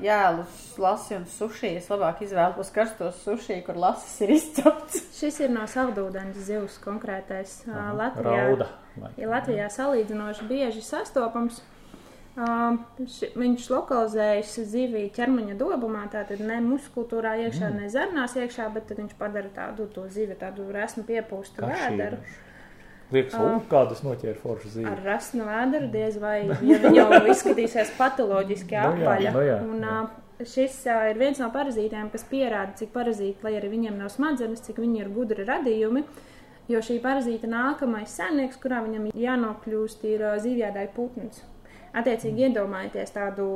jēlus, lasi un suši. Es labāk izvēlos karstos suši, kur lasis ir izcepts. Šis ir no saldūdens zivs konkrētais uh, Latvijā. Rauda. Ja Latvijā salīdzinoši bieži sastopams, viņš lokalizējas zivī ķermeņa dobumā, tātad ne muskultūrā iekšā, mm. ne zarnās iekšā, bet tad viņš padara tādu to zivi, tādu resnu piepūstu vēderu. Liekas, uh, kādas noķēra foršu zīme. Ar rasnu vēderu diez vai ja viņa jau izskatīsies patoloģiski Nu jā, apaļa. nu jā, Un, jā. ā, Šis ā, ir viens no parazītiem, kas pierāda, cik parazīti, lai arī viņiem nav smadzenes, cik viņi ir gudri radījumi. Jo šī parazīta nākamais saimnieks, kurā viņam jānokļūst, ir ā, zivjādāja putns. Attiecīgi iedomājieties tādu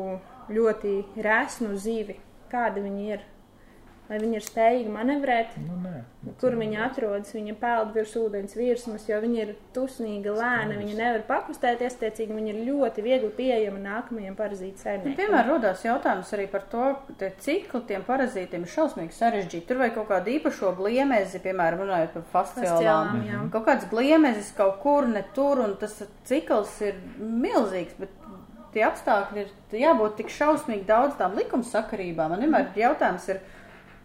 ļoti resnu zivi, kāda viņi ir. Vai viņi ir spējīgi manevrēt, Nu, nē. kur viņi atrodas. Viņa peld virs ūdens virsmas, jo viņi ir tusnīgi, lēni. Viņi nevar pakustēties, tiecīgi viņi ir ļoti viegli pieejami nākamajiem parazītu Nu, saimniekiem. Piemēram, rodās jautājums arī par to, tie cikli tiem parazītiem ir šausmīgi sarežģīti. Tur vajag kaut kādu īpašo bliemezi, piemēram, runājot par jā. Kaut kāds bliemezis kaut kur, ne tur, un tas cikls ir milzīgs, bet tie apstākļi ir jābūt tik šausmīgi daudz tām likumsakarībām. Man vienmēr ir jautājums ir,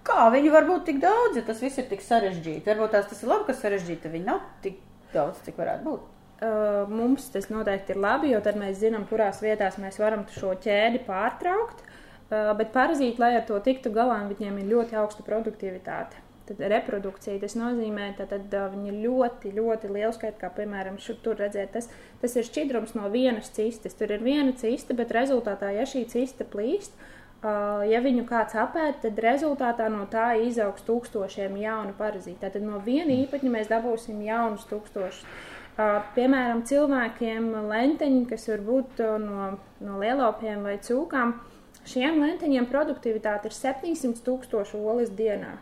kā viņi var būt tik daudz, ja tas viss ir tik sarežģīti. Varbūt tās tas ir labi, ka sarežģīti, viņi nav tik daudz, cik varētu būt. Uh, mums tas noteikti ir labi, jo tad mēs zinām, kurās vietās mēs varam šo ķēdi pārtraukt. Uh, bet parazīti, lai ar to tiktu galā, viņiem ir ļoti augsta produktivitāte. Tad reprodukcija tas nozīmē, ka viņi ļoti, ļoti liela skaita, kā piemēram šur tur redzēt. Tas, tas ir šķidrums no vienas cistes. Tur ir viena ciste, bet rezultātā, ja šī ciste plīst, uh, ja viņu kāds apēd, tad rezultātā no tā izaugs tūkstošiem jaunu parazītu. Tad no viena īpatņa mēs dabūsim jaunus tūkstošus. Uh, piemēram, cilvēkiem lenteņi, kas var būt no, no lielopiem vai cūkām, šiem lenteņiem produktivitāte ir 700 tūkstoši olas dienā.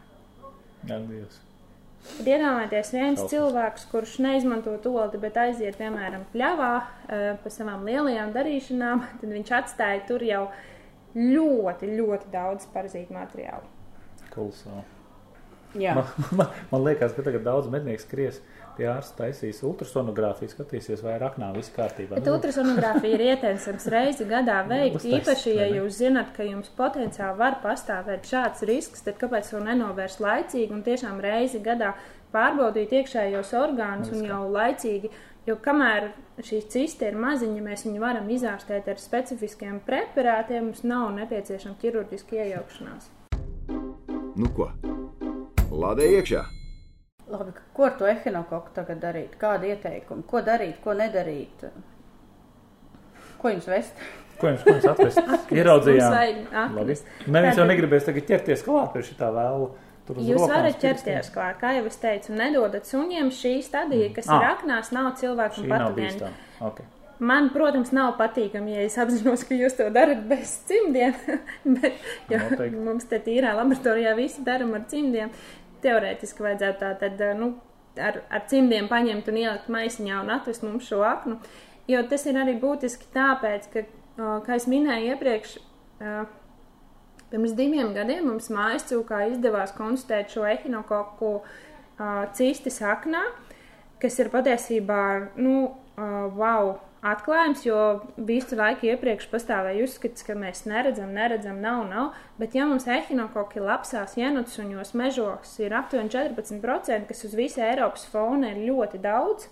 Jā, Dievs. Tad iedomājieties, viens Šausmas. cilvēks, kurš neizmanto tolti, bet aiziet, piemēram, pļavā eh, pa savām lielajām darīšanām, tad viņš atstāja tur jau ļoti, ļoti daudz parazītu materiālu. Kolosāli. Man, man, man liekas, ka tagad daudz mednieku skries pie ārsta taisīs ultrasonogrāfiju, skatīsies, vai raknā viss kārtībā. Bet ultrasonogrāfija ir ieteicams reizi gadā veikt. Uztaisīt, Īpaši, ja jūs zinat, ka jums potenciāli var pastāvēt šāds risks, tad kāpēc to nenovērst laicīgi un tiešām reizi gadā pārbaudīt iekšējos orgānus un jau laicīgi. Jo kamēr šī ciste ir maziņa, mēs viņu varam izārstēt ar specifiskiem preparātiem, mums nav nepieciešama ķirurģiska iejaukšanās. Nu ko? Lādē iekšā! Labi, ko ar to ehinokoku tagad darīt? Kādi ieteikumi? Ko darīt, ko nedarīt? Ko jums vest? Ko jums, ko jums atvest? Mums Ieraudzījām. Labi. Neviens jau negribēs tagad ķerties klāt pie šitā vēlu. Tur uz Jūs varat ķerties klāt, kā jau es teicu, nedodat suņiem šī stadija, kas Ah. ir aknās, nav Šī nav patogēna. Okay. Man, protams, nav patīkami, ja es apzinos, ka jūs to darat bez cimdiem, bet mums te tīrā laboratorijā visi daram ar cimdiem. Teorētiski vajadzētu tā tad, nu, ar, ar cimdiem paņemt un ielikt maisiņā un atvest mums šo aknu, jo tas ir arī būtiski tāpēc, ka, kā es minēju iepriekš, Pirms diviem gadiem mums mājas cūkā izdevās konstatēt šo ehinokoku cisti saknā, kas ir patiesībā, nu, wow, atklājums, jo visu laiku iepriekš pastāvēja uzskats, ka mēs neredzam, neredzam, nav, nav, bet ja mums ehinokoki lapsās jenutsuņos mežos ir aptuveni 14%, kas uz visu Eiropas fona ir ļoti daudz,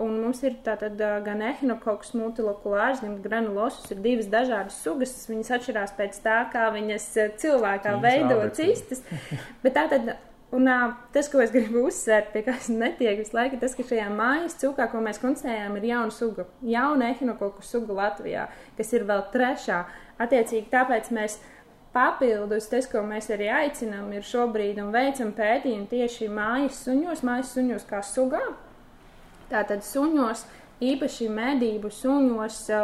Un mums ir tātad gan ehinokoks, multilokulārs, gan granulosus. Ir divas dažādas sugas. Viņas atšķirās pēc tā, kā viņas cilvēkā veido cistas. Bet tātad, un ā, tas, ko es gribu uzsvērt, pie kā es netieku visu laiku, tas, ka šajā mājas cūkā, ko mēs konstatējām, ir jauna suga. Jauna ehinokoku suga Latvijā, kas ir vēl trešā. Attiecīgi, tāpēc mēs Papildus tas, ko mēs arī aicinām, ir šobrīd un veicam pētījumu tieši mājas suņos, mājas suņos kā sugā. Tātad suņos, īpaši medību suņos, ā,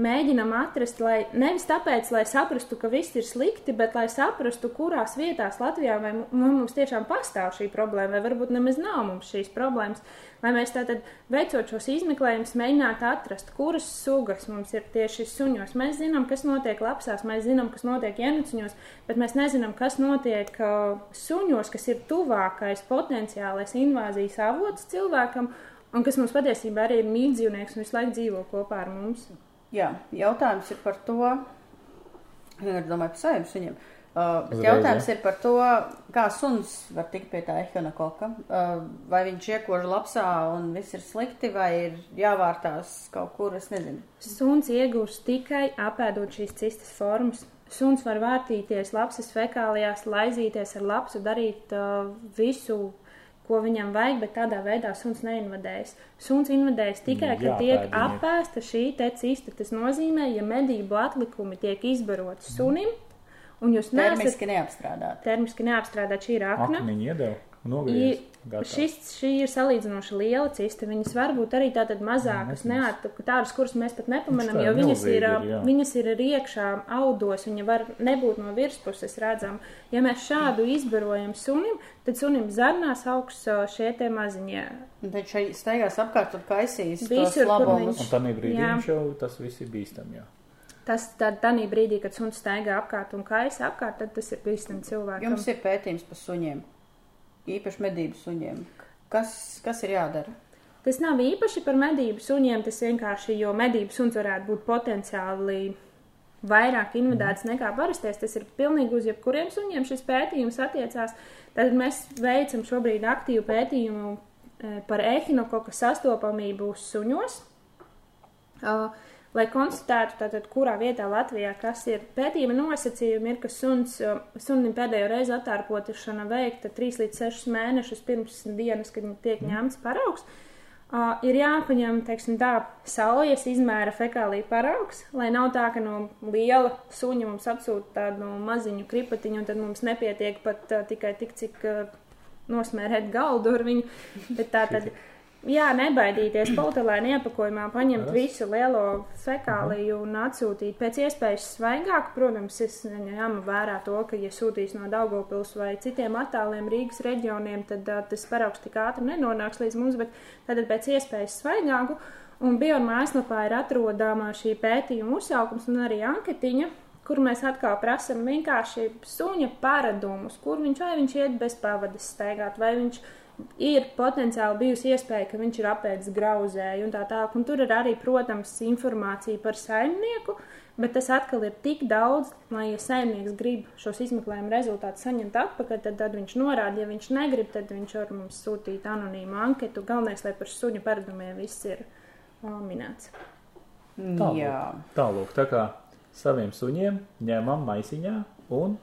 mēģinam atrast, lai nevis tāpēc, lai saprastu, ka viss ir slikti, bet lai saprastu, kurās vietās Latvijā vai mu- mums tiešām pastāv šī problēma, vai varbūt nemaz nav mums šīs problēmas. Lai mēs tātad veicot šos izmeklējumus, mēģinātu atrast, kuras sugas mums ir tieši suņos. Mēs zinām, kas notiek lapsās, mēs zinām, kas notiek ienuciņos, bet mēs nezinām, kas notiek uh, suņos, kas ir tuvākais potenciālais invāzijas avots cilvēkam, un kas mums patiesībā arī ir mītdzīvnieks un visu laiku dzīvo kopā ar mums. Jā, jautājums ir par to, es domāju par saviem suņiem. Uh, bet Uzreiz, jautājums ja? ir par to, kā suns var tikt pie tā ehinokoka. Uh, vai viņš iekož lapsā un viss ir slikti, vai ir jāvārtās kaut kur, es nezinu. Suns iegūst tikai apēdot šīs cistas formas. Suns var vārtīties lapsas fekālijās, laizīties ar lapsu, darīt uh, visu, ko viņam vajag, bet tādā veidā suns neinvadējas. Suns invadējas tikai, kad tiek apēsta šī te cista. Tas nozīmē, ja medību atlikumi tiek izbaroti sunim, un jūs neesat Termiski neapstrādāt. termiski neapstrādāt šī ir akna. Akmeņi iedeva, nogriez. šis, šī ir salīdzinoši liela cista. Viņas var būt arī tādas mazākas, tādas, kuras mēs pat nepamanām, jo viņas ir, ir, viņas ir arī iekšā audos. Viņa var nebūt no virspuses redzama. Ja mēs šādu izbarojam sunim, tad sunim zarnās augsts šie te maziņie. Tad šeit staigās apkārt un kaisīs Visur, labumus. viņš- Un tādā brīdī Jā. jau tas viss ir bīstami. jā. Tas tad brīdī, kad suns staigā apkārt un kaisa apkārt, tad tas ir bīstami cilvēkam. Jums ir pētījums par suņiem, īpaši medību suņiem. Kas, kas ir jādara? Tas nav īpaši par medību suņiem, tas vienkārši, jo medību suns varētu būt potenciāli vairāk invadēts nekā parastais. Tas ir pilnīgi uz jebkuriem suņiem šis pētījums attiecās. Tad mēs veicam šobrīd aktīvu pētījumu eh, par ehinokoka sastopamību suņos. Uh, lai konstatētu, tātad, kurā vietā Latvijā kas ir. Pētījuma nosacījumi ir, ka suns, sunim pēdējo reizi attārpotišana veikta 3 līdz 6 mēnešus pirms dienas, kad tiek ņemts paraugs. Uh, ir jāpaņem, teiksim, tā saujas izmēra fekālija paraugs, lai nav tā, ka no liela suņa mums atsūta tādu maziņu kripatiņu, un tad mums nepietiek pat uh, tikai tik, cik uh, nosmērēt galdu ar viņu. Bet tā tad, jā, nebaidīties politelēna iepakojumā, paņemt Tas. visu lielo fekāliju un atsūtīt pēc iespējas svaigāk. Protams, es ņemu vērā to, ka, ja sūtīs no Daugavpils vai citiem attāliem Rīgas reģioniem, tad uh, tas paraugs tik ātri nenonāks līdz mums, bet tātad pēc iespējas svaigāku. Un Bjorn mājaslapā ir atrodama šī pētījuma uzsaukums un arī anketiņa, kur mēs atkal prasām vienkārši suņa paradumus, kur viņš vai viņš iet bez pavadas staigāt, vai viņš ir potenciāli bijusi iespēja, ka viņš ir apēdis grauzēju un tā tālāk. Un tur ir arī, protams, informācija par saimnieku, bet tas atkal ir tik daudz, lai, ja saimnieks grib šos izmeklējumu rezultātus saņemt atpakaļ, tad, tad viņš norāda, ja viņš negrib, tad viņš var mums sūtīt anonīmu anketu. Galvenais, lai par suņu paradumiem viss ir uh, minēts. Tālūk. Tālūk, tā kā saviem suņiem ņemam maisiņā un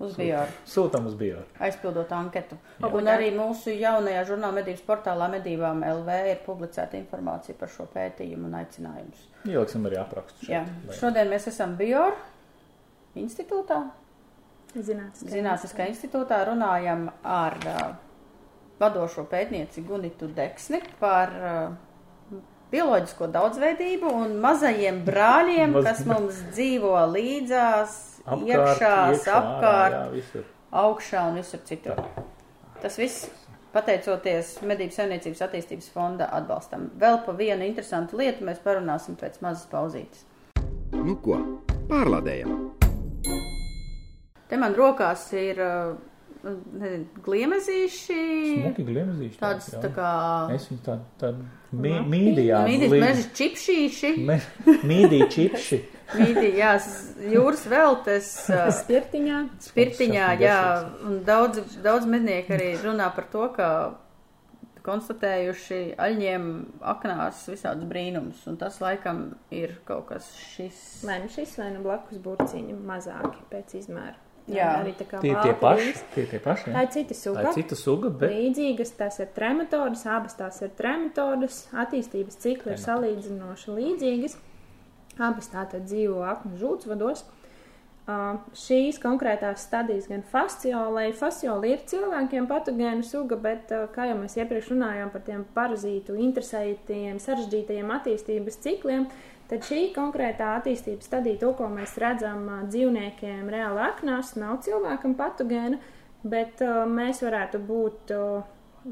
uz bioru. sūtam uz bioru. Aizpildot anketu. Jā. Un arī mūsu jaunajā žurnāla medības portālā medībām LV ir publicēta informācija par šo pētījumu un aicinājumus. Ieliksim arī aprakstu šeit. Jā. lai- Šodien mēs esam Bioru institūtā. Zinātniskā Zinātniskā institūtā runājam ar uh, vadošo pētnieci Gunitu Deksni par uh, bioloģisko daudzveidību un mazajiem brāļiem, Maz- kas mums dzīvo līdzās, Apkārt, iekšā, iekšā, apkārt, ārā, Jā, visur. augšā un visur citur. Tas viss pateicoties Medību saimniecības attīstības fonda atbalstam. Vēl pa vienu interesantu lietu mēs parunāsim pēc mazas pauzītes. Nu ko, pārlādējam! Te man rokās ir uh, nezinu, gliemezīši, Smuki glimzīši. tādas jā. tā kā Es viņu tādu tā, mī, mīdījā. mīdīt meža čipšīši, Me, mīdī čipši. mīdīt, jā, jūras veltes, Spirtiņā. spirtiņā, jā, un daudz, daudz mednieki arī runā par to, ka konstatējuši aļņiem aknās visādus brīnumus, un tas laikam ir kaut kas šis. Vai nu šis, vai nu blakus burciņi mazāki pēc izmēra. Jā. arī tā kā Tie tie paši. Tie tie paši. Tā jā. ir cita Tā suga. ir cita suga, bet Līdzīgas tās ir trematodas, abas tās ir trematodas, attīstības cikli ir salīdzinoši līdzīgas. Abas tātad dzīvo aknu žūtsvados. Uh, šīs konkrētās stadijas gan fasciolai, fascioli ir cilvēkiem patogēna suga, bet, uh, kā jau mēs iepriekš runājām par tiem parazītu interesētajiem, sarežģītajiem attīstības cikliem, tad šī konkrētā attīstības stadija, to, ko mēs redzam uh, dzīvniekiem reāli aknās, nav cilvēkam patogēna, bet mēs varētu būt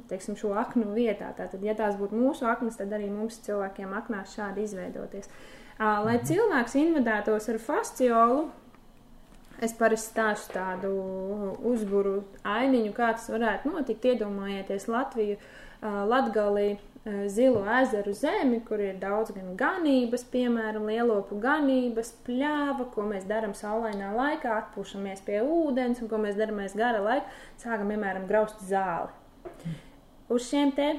teiksim, šo aknu vietā. Tātad, ja tās būtu mūsu aknas, tad arī mums cilvēkiem aknās šādi izveidoties. Lai cilvēks invadētos ar fasciolu, Es parasti stāstu tādu uzburu ainiņu, kā tas varētu notikt. Iedomājieties Latviju, Latgalī, Zilu ezeru zemi, kur ir daudz gan ganības, piemēram, lielopu ganības, pļāva, ko mēs darām saulainā laikā, atpūšamies pie ūdens, un ko mēs darām gara laika, sākam, piemēram, graust zāli. Uz šiem te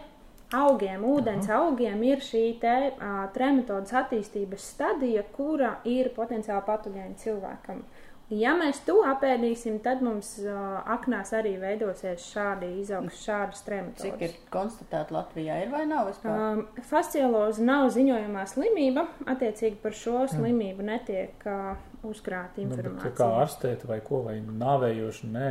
augiem, ūdens Aha. augiem ir šī te uh, trematodas attīstības stadija, kura ir potenciāli patogēna cilvēkam. Ja mēs to apēdīsim, tad mums uh, aknās arī veidosies šādi izaugs, šādas trematodas. Cik ir konstatēta Latvijā, ir vai nav vispār? Um, fascieloza nav ziņojumā slimība, attiecīgi par šo slimību netiek uh, uzkrāta informācija. Nu, kā ārstēt vai ko, vai nāvējoši, nē,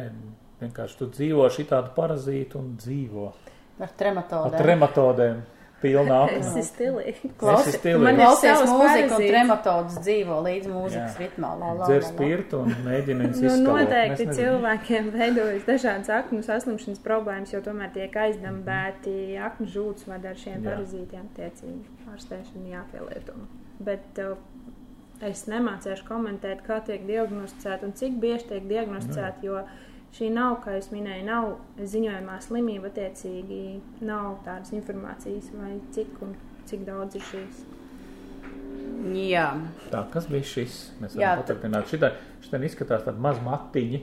vienkārši tu dzīvo šitādu parazītu un dzīvo. Ar trematodēm. Ar trematodēm. Pilnā apmērā. Tas ir stilīgi. Klausi, man ir savs mūzika un trematods dzīvo līdz mūzikas Jā. ritmā. La, la, Dzer spirtu un mēģina viņus nu, noteikti cilvēkiem veidojas dažādas aknu saslimšanas problēmas, jo tomēr tiek aizdambēti aknu žūts vai ar šiem parazītiem tiecīgi ārstēšana jāpielieto. Bet uh, es nemācēšu komentēt, kā tiek diagnosticēta un cik bieži tiek diagnosticēta, jo Šī nav, kā jūs minējāt, nav ziņojumā slimība, attiecīgi nav tādas informācijas, vai cik un cik daudz ir šīs. Jā. Tā, kas bija šis? Mēs varam paturpināt. Šitā, šitā izskatās tāda maz matiņa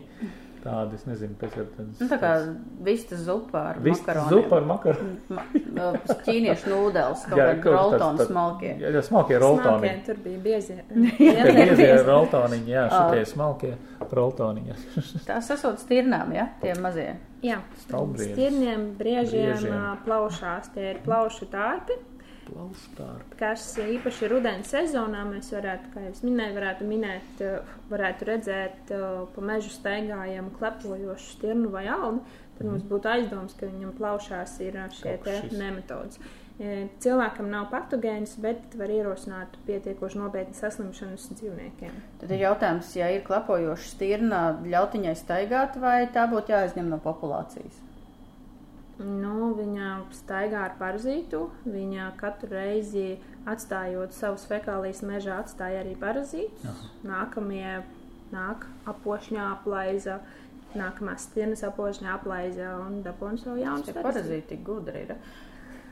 tāda, es nezinu, pēc tam tādas. Nu, tā kā vistas zupa ar makaronu. Zupa ar makaronu. Ma, ķīniešu nūdeles, kaut kādi roltoni smalkie. Jā, jā, smalkie roltoni. Smalkie, tur bija biezie. Tie biezie roltoniņi, jā, šitie smalkie roltoniņi. Tās esot stirnām, jā, tie mazie. Jā, stirniem, briežiem, briežiem, plaušās, tie ir plaušu tārpi kas īpaši rudens sezonā mēs varētu, kā jau minēju, varētu minēt, eh, varētu redzēt eh, pa mežu staigājumu klepojošu stirnu vai alni, tad mm. mums būtu aizdoms, ka viņam plaušās ir eh, šie te nemetodas. Cilvēkam nav patogēns, bet var ierosināt pietiekoši nopietnu saslimšanas dzīvniekiem. Tad ir jautājums, ja ir klepojoša stirna, ļautiņai staigāt, vai tā būtu jāizņem no populācijas? Nu, viņa staigā ar parazītu. Viņa katru reizi atstājot savus fekālijas mežā, atstāja arī parazītus. Aha. Nākamie nāk apošņā aplaiza, nākamās stienas apošņā aplaiza un dabūna savu jaunu stēru. Parazīti gudri ir.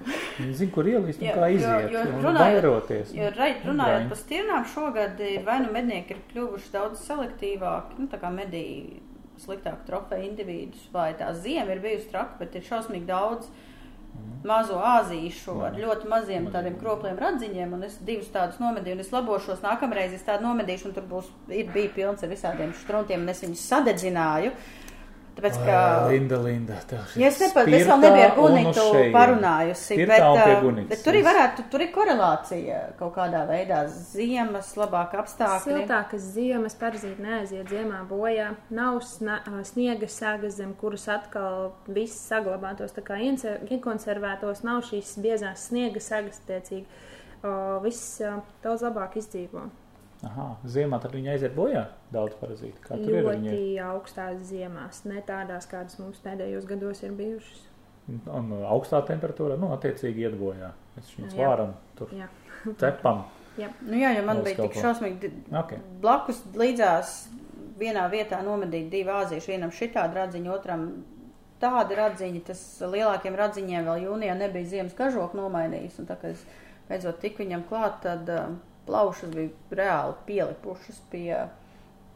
Viņi zina, kur ielīst un kā iziet. Jo, jo runājot, jo, runājot par stienām, šogad vai nu mednieki ir kļuvuši daudz selektīvāki, nu tā kā mediji sliktāk trofeju individus, vai tā ziema ir bijusi traka, bet ir šausmīgi daudz mm. mazo āzīšu ar ļoti maziem tādiem kropliem radziņiem, un es divus tādus nomedīju, un es labošos nākamreiz, es tādu nomedīšu, un tur būs, ir, bija pilns ar visādiem štruntiem, un es viņus sadedzināju. Tāpēc, ka, Linda, Linda, ja es nepatīju, es vēl nebiju ar Gunitu parunājusi, bet, bet tur ir varētu, tur ir korelācija kaut kādā veidā. Ziemas, labāk apstākļi. Siltākas ziemas parazīti neaiziet ziemā bojā, nav sniega sagas, zem kuras atkal viss saglabātos, tā kā iekonservētos, nav šīs biezās sniega sagas, tiecīgi, viss daudz labāk izdzīvo. Aha, ziemā tad viņi aiziet bojā daudz parazītu. Kā tur ļoti ir? Ļoti augstās ziemās, ne tādās, kādas mums pēdējos gados ir bijušas. Un augstā temperatūra, nu, attiecīgi iet bojā. Mēs viņus vāram tur, jā. cepam. Jā. Nu jā, jo man bija tik šausmīgi okay. blakus līdzās vienā vietā nomedīt divi āzīši, vienam šitādi radziņi, otram tādi radziņi, tas lielākiem radziņiem vēl jūnijā nebija ziemas kažoku nomainījis, un tā kā es beidzot tik viņam klāt, tad uh, plaušas bija reāli pielipušas pie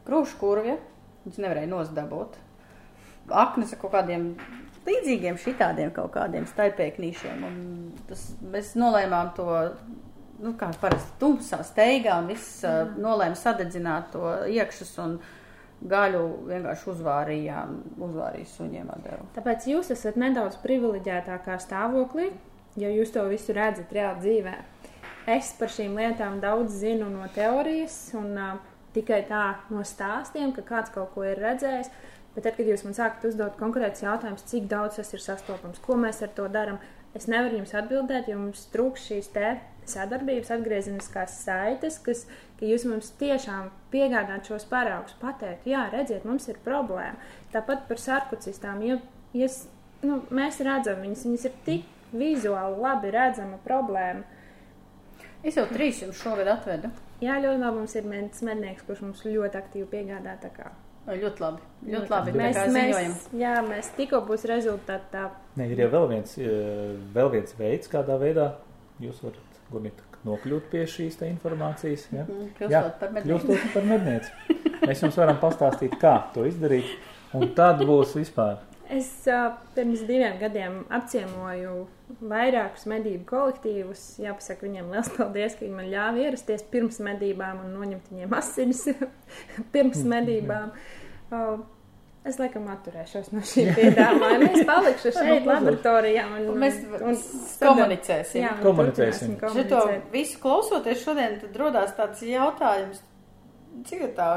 krūšu kurvja. Viņas nevarēja nosdabūt. Aknes ar kaut kādiem līdzīgiem šitādiem kaut kādiem staipēknīšiem. Un tas, mēs nolēmām to, nu, kā parasti tumsā steigā un viss mm. nolēma sadedzināt to iekšas un gaļu vienkārši uzvārījām, uzvārīja suņiem atdevu. Tāpēc jūs esat nedaudz privileģētākā stāvoklī, jo jūs to visu redzat reāli dzīvē. Es par šīm lietām daudz zinu no teorijas un uh, tikai tā no stāstiem, ka kāds kaut ko ir redzējis. Bet tad, kad jūs man sākat uzdot konkrētus jautājumus, cik daudz tas ir sastopams, ko mēs ar to darām, es nevaru jums atbildēt, jo mums trūks šīs te sadarbības, atgriezeniskās saites, kas, ka jūs mums tiešām piegādāt šos paraugus, pateikt, jā, redziet, mums ir problēma. Tāpat par sarkucistām, jo, ja, nu, mēs redzam viņas, viņas ir tik vizuāli labi redzama problēma Es jau trīs jums šogad atvedu. Jā, ļoti labi. Mums ir mednieks, kurš mums ļoti aktīvi piegādā. Ļoti labi. Ļoti labi. Mēs, tā kā ziņojam. mēs, jā, mēs tikko būs rezultāti tā. Ne, ir jau vēl viens, eh, vēl viens veids, kādā veidā jūs varat Gunita, nokļūt pie šīs te informācijas. Ja? Mm, Jā, Kļūstot par mednieku. Kļūstot par mednieci. Mēs jums varam pastāstīt, kā to izdarīt, un tad būs vispār. Es uh, pirms diviem gadiem apciemoju vairākus medību kolektīvus. Jāpasaka viņiem liels paldies, ka viņi man ļāva ierasties pirms medībām un noņemt viņiem asinis pirms medībām. Uh, es laikam atturēšos no šī piedāvājuma. Es palikšu šeit, laboratorijā. Un, Un mēs un komunicēsim. Jā, un Komunicēsim. Šito komunicēt. visu klausoties šodien, tad rodās tāds jautājums, cik tā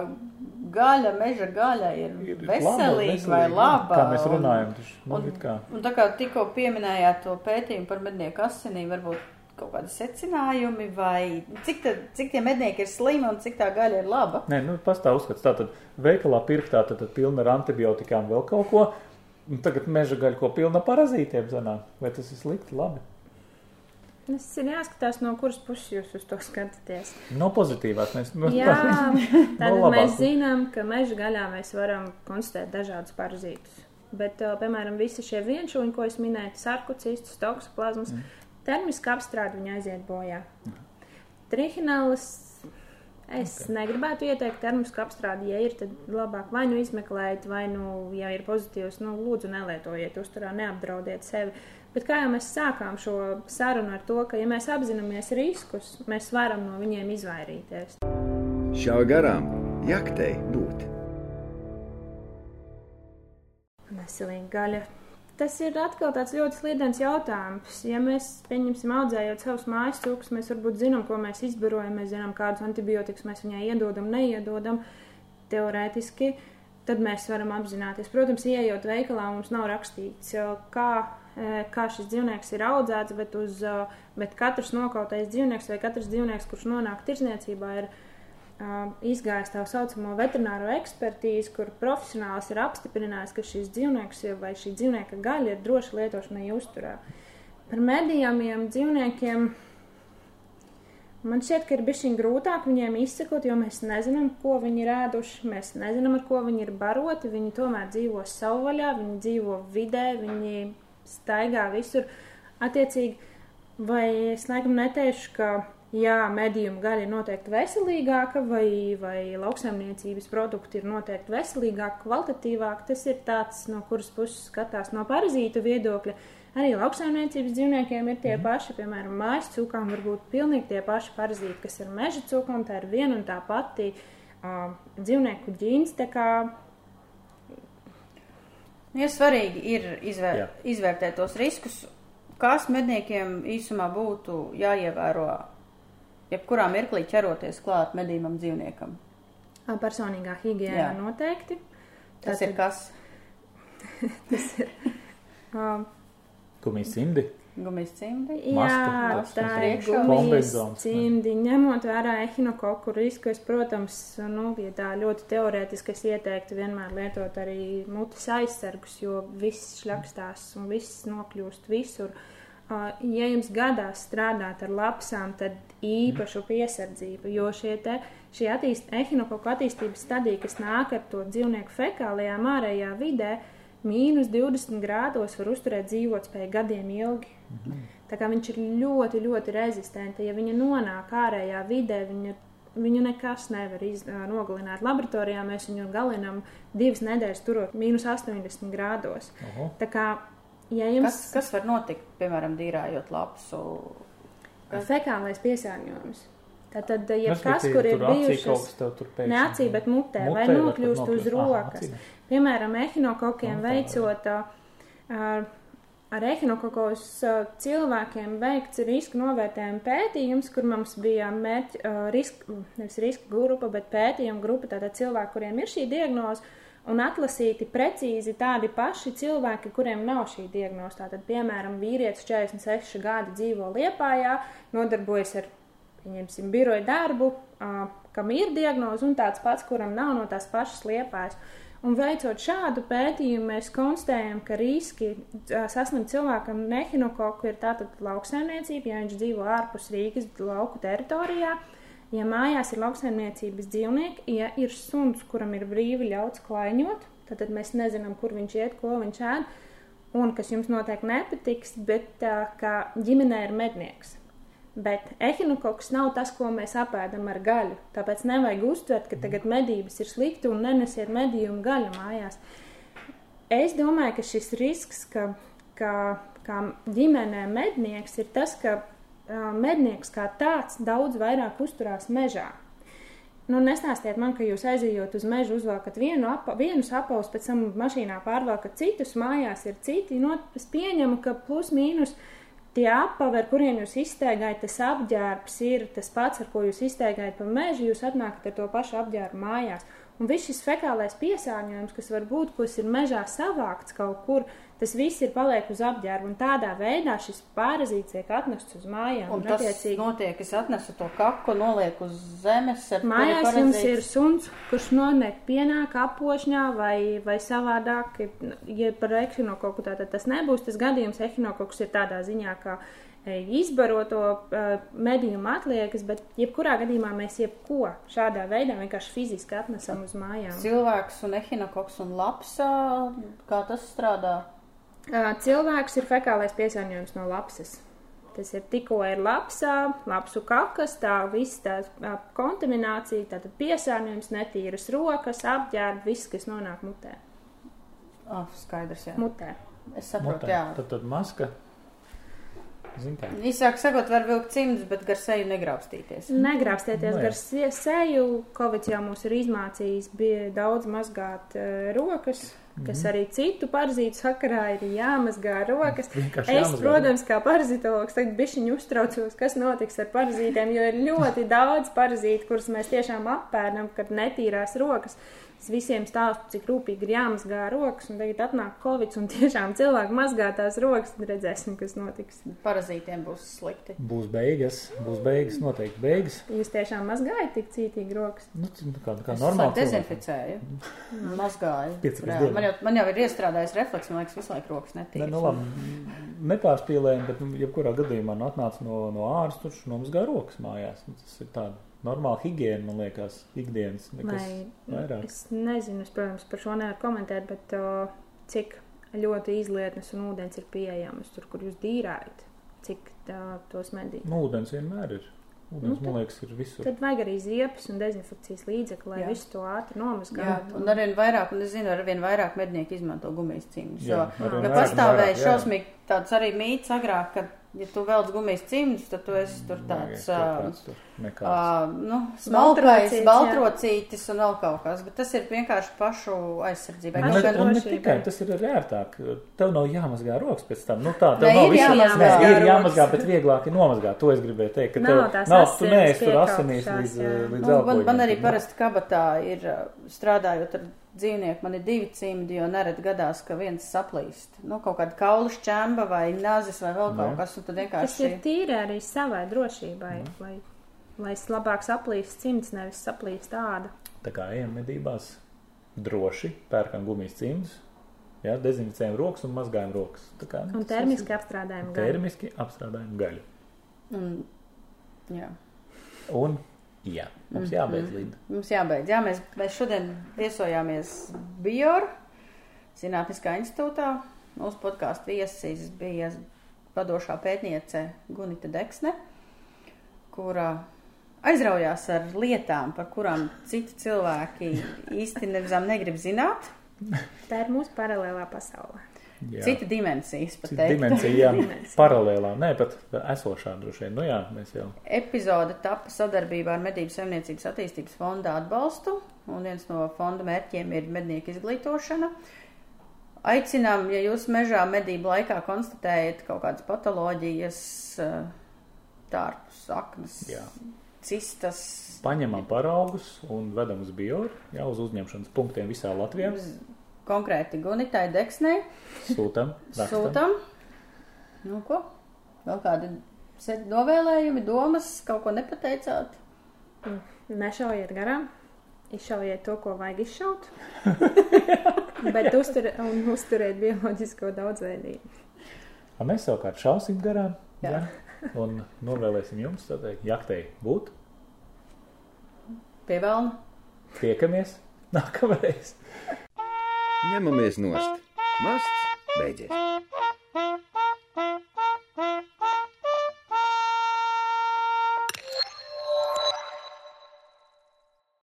gaļa, meža gaļa ir, Ir veselīga vai laba. Kā mēs un- runājam, taču, nu, Un, un tā kā tikko pieminējāt to pētījumu par mednieku asinīm, varbūt kaut kādi secinājumi, vai cik, tad, cik tie mednieki ir slimi un cik tā gaļa ir laba. Nē, nu, pastāv uzskats. Tātad veikalā pirktā tad, pilna ar antibiotikām vēl kaut ko. Un tagad meža gaļa, ko pilna parazītiem zanāk. Vai tas ir slikti? Labi. Tas ir jāskatās, no kuras puses jūs uz to skatāties. No pozitīvās mēs nu, Jā, tātad labāk. mēs zinām, ka meža gaļā mēs varam konstatēt dažādus parazītus. Bet, piemēram, visi šie vienšūņi, ko es minēju, sarkocistus, toksoplazmas, mm. termiski apstrādi viņi aiziet bojā. Trihinālis es okay. negribētu ieteikt termisku apstrādi, ja ir, tad labāk vai nu izmeklējiet, vai nu, ja ir pozitīvs, nu, lūdzu nelietojiet uzturā, neapdraudiet sevi. Bet kā jau mēs sākām šo sarunu ar to, ka, ja mēs apzināmies riskus, mēs varam no viņiem izvairīties. Šā garām jaktei būt. Veselīga gaļa. Tas ir atkal tāds ļoti slīdens jautājums. Ja mēs, pieņemsim, audzējot savus mājas cūkus, mēs varbūt zinām, ko mēs izbarojam, mēs zinām, kādus antibiotikas mēs viņai iedodam, neiedodam. Teorētiski tad mēs varam apzināties. Protams, ieejot veikalā, mums nav rakstīts, kā, eh, kā šis dzīvnieks ir audzēts, bet, uz, eh, bet katrs nokautais dzīvnieks vai katrs dzīvnieks, kurš nonāk tirzniecībā, ir uh, izgājis tā saucamo veterināro ekspertīzi, kur profesionāls ir apstiprinājis, ka šis dzīvnieks vai šī dzīvnieka gaļa ir droša lietošanai uzturā. Par medījumiem dzīvniekiem man šķiet, ka ir bijis grūtāk viņiem izsekot, jo mēs nezinām, ko viņi ir ēduši, mēs nezinām, ar ko viņi ir baroti. Viņi tomēr dzīvo savvaļā, viņi dzīvo vidē, viņi staigā visur. Attiecīgi, vai es laikam neteikšu, ka jā, medījuma gaļa ir noteikti veselīgāka, vai, vai lauksaimniecības produkti ir noteikti veselīgāki, kvalitatīvāki. Tas ir tāds, no kuras puses skatās no parazītu viedokļa. Arī lauksaimniecības dzīvniekiem ir tie paši, piemēram, mājas cūkām var būt pilnīgi tie paši parazīti, kas ir meža cūkām. Tā ir viena un tā pati uh, dzīvnieku ģīns. tā kā Ja svarīgi ir izvēr, Jā. izvērtēt tos riskus, kas medniekiem īsumā būtu jāievēro, jebkurā mirklī ķeroties klāt medījumam dzīvniekam. personīgā higiēna Jā. noteikti. Tas ir kas? Uh, Gumijas cimdi. Gumijas cimdi. Jā, Maska, tā ir gumijas cimdi. Ņemot vērā ehinokoku risku, es, protams, nu, ja tā ļoti teorētiski es ieteiktu vienmēr lietot arī mutes aizsargus, jo viss šļakstās un viss nokļūst visur. Uh, Ja jums gadās strādāt ar lapsām, tad īpašu piesardzību, jo te, šī attīst, ehinokoku attīstības stadija, kas nāk ar to dzīvnieku fekālijām ārējā vidē, mīnus 20 grādos var uzturēt dzīvotspēju gadiem ilgi. Tā kā viņš ir ļoti, ļoti rezistents. Ja viņa nonāk ārējā vidē, viņa, viņu nekas nevar iz, nogalināt. Laboratorijā mēs viņu galinām divas nedēļas, turot mīnus 80 grādos. Oho. Tā kā, ja jums Kas, kas var notikt, piemēram, dīrājot lapsu? fekālais piesārņojums, tad, tad ja kas, kur ir bijušas, ne acī, bet mutē, vai Mutē var nokļūst uz. Aha, rokas. acī. Piemēram, ehinokokiem Nu, tā veicot ar, ar ehinokokos cilvēkiem veikts riska novērtējuma pētījums, kur mums bija mērķi, riska, nevis riska grupa, bet pētījuma grupa, tātad cilvēki, kuriem ir šī diagnoze, un atlasīti precīzi tādi paši cilvēki, kuriem nav šī diagnoze. Tātad, piemēram, vīrietis 46 gadi dzīvo Liepājā, nodarbojas ar, pieņemsim, biroja darbu, kam ir diagnoze, un tāds pats, kuram nav no tās pašas Liepājas. Un veicot šādu pētījumu, mēs konstatējam, ka riski saslimt cilvēkam nehinokoku ir tātad lauksaimniecība, ja viņš dzīvo ārpus Rīgas lauku teritorijā, Ja mājās ir lauksaimniecības dzīvnieki, ja ir suns, kuram ir brīvi ļauts klaiņot, tad, mēs nezinām, kur viņš iet, ko viņš ēd, un kas jums noteikti nepatiks, bet kā ģimenē ir mednieks. Bet ehinokoks nav tas, ko mēs apēdam ar gaļu. Tāpēc nevajag uztvert, ka tagad medības ir slikti un nenesiet medījumu gaļu mājās. Es domāju, ka šis risks, ka, ka kā ģimenē mednieks, ir tas, ka mednieks kā tāds daudz vairāk uzturās mežā. Nu, nestāstiet man, ka jūs aizejot uz mežu, uzvelkat vienu, apa, vienu apavus, pēc tam mašīnā pārvelkat citus, mājās ir citi. Nu, es pieņemu, ka plus mīnus tie apavi, ar kuriem jūs izteigājat, tas apģērbs ir tas pats, ar ko jūs izteigājat pa mežu, jūs atnākat ar to pašu apģērbu mājās. Un viss šis fekālais piesārņojums, kas var būt, kas ir mežā savākts kaut kur, tas viss ir paliek uz apģērba. Un tādā veidā šis parazīts tiek atnests uz mājām. Un, un tas attiecīgi... notiek, es atnesu to kaku, nolieku uz zemes. Mājās jums ir suns, kurš noniek pienāk apošņā vai, vai savādāk. Ja par ekšinokoku tātad tas nebūs, tas gadījums ekšinokoks ir tādā ziņā, ka izbaro to uh, medījumu atliekas, bet jebkurā gadījumā mēs jebko šādā veidā vienkārši fiziski atnesam uz mājām. Cilvēks un ehinokoks un lapsa, kā tas strādā? Cilvēks ir fekālais piesārņojums no lapsas. Tas ir tikko ir lapsā, lapsu kakas, tā viss tā kontaminācija, tātad piesārņojums, netīras rokas, apģērba, viss, kas nonāk mutē. Ah, oh, skaidrs, jā. Mutē. Es saprotu, Mutē. jā. Tad, tad maska. Īsāk sakot, var vilkt cimdus, bet gar seju negraustīties. Negrābstieties Nu, jā. gar seju. Covid jau mūs ir izmācījis, bija daudz mazgāt uh, rokas, kas arī citu parazītu sakarā ir jāmazgā rokas. Vienkārši Es, jāmazgā. protams, kā parazitologs, tagad bišķiņu uztraucos, kas notiks ar parazītiem, jo ir ļoti daudz parazītu, kurus mēs tiešām apēdam, kad netīrās rokas. Es visiem stāstu, cik rūpīgi ir jāmazgā rokas, un tagad atnāk Covid, un tiešām cilvēki mazgā tās rokas, tad redzēsim, kas notiks. Parazītiem būs slikti. Būs beigas, būs beigas, noteikti beigas. Jūs tiešām mazgājat tik cītīgi rokas. Nu, nu, kā, kā Es normāli. cilvēki. dezinficēju, mazgāju. Man jau, man jau ir iestrādājis refleks, man liekas, visu laiku rokas Ne, netīras. nu, labi, nepārspīlējam, bet, nu, jebkurā gadījumā nu, atnāca no, no ārsta, kurš nomazgā rokas mājās. Nu, Tas ir tāda normāla higiēna, man liekas, ikdienas. Nekas Vai vairāk. es nezinu, es, protams, par šo nevaru komentēt, bet o, cik ļoti izlietnes un ūdens ir pieejamas tur, kur jūs dīrājat, cik tā, tos medīt. Nu, ūdens vienmēr ir. Ūdens, Nu, nu, man liekas, ir visur. Tad vajag arī ziepes un dezinfekcijas līdzekli, lai Jā. visu to ātri nomazgātu. un arvien vairāk, un es zinu, arvien vairāk mednieki izmanto gumijas cimdus. Jo, un pastāvēja šausmīgi tāds arī mīts agrāk, ka, ja tu velc gumijas cimdus, tad tu esi tur tāds, nekāds. ā, nu, smalkais, baltrocītis un vēl kaut kas, bet tas ir vienkārši pašu aizsardzībai. Kaut ne, un ne tikai tas ir arī ērtāk. Tev nav jāmazgā rokas pēc tam. Nu, tā, tev Nē, nav ir visu- jāmazgā Nē, ir jāmazgā, bet vieglāk ir nomazgāt. To es gribēju teikt. Ka Nav tev nav, tu neesi tur asinīs līdz, līdz Nu, man, man arī parasti kabatā ir strādājot ar dzīvnieku, man ir divi cimdi, jo nerad gadās, ka viens saplīst. Nu, kaut kāda kaula šķemba vai nazis vai vēl kaut Jā. kas, un tad Tas ir vienkārši. tīri arī savai drošībai, lai, lai labāk saplīst cimds, nevis saplīst tāda. Tā kā ejam medībās droši, pērkam gumijas cimdus, jā, dezinficējam rokas un mazgājam rokas. Tā kā, Un tas termiski ir- apstrādājam gaļu. termiski apstrādājam gaļu. Un, jā. Un, jā, mums Mhm. jābeidz līdzi. Mums jābeidz. Jā, mēs, mēs šodien viesojāmies Bjork Zinātniskā institūtā. Mūsu podkāstu viesis bija vadošā pētniece Gunita Deksne, kura aizraujās ar lietām, par kurām citi cilvēki īsti negrib zināt. Tā ir mūsu paralēlā pasaule. Jā. Cita dimensijas pat teikt. dimensija, jā, Dimensija. paralēlā, nē, pat esošā droši vien. Nu jā, mēs jau. Epizode tapa sadarbībā ar Medību saimniecības attīstības fonda atbalstu, un viens no fonda mērķiem ir mednieku izglītošana. Aicinām, ja jūs mežā medību laikā konstatējat kaut kādas patoloģijas, eh, tārpus, aknas, Jā. cistas, Paņemam paraugus un vedam uz bio, jā, uz uzņemšanas punktiem visā Latvijā. Konkrēti Gunitai Deksnei, Sūtam, rakstam. sūtam. Nu, ko? Vēl kādi se- novēlējumi, domas, kaut ko nepateicāt? Nešaujiet garām, izšaujiet to, ko vajag izšaut, bet uztur, un uzturiet bioloģisko daudzveidību. A mēs savukārt šausim garām. Jā. Jā. Un novēlēsim jums, tā teikt, jaktei būt. Pievelna. Tiekamies nākamreiz! Ņemamies nost. Masts beidzies.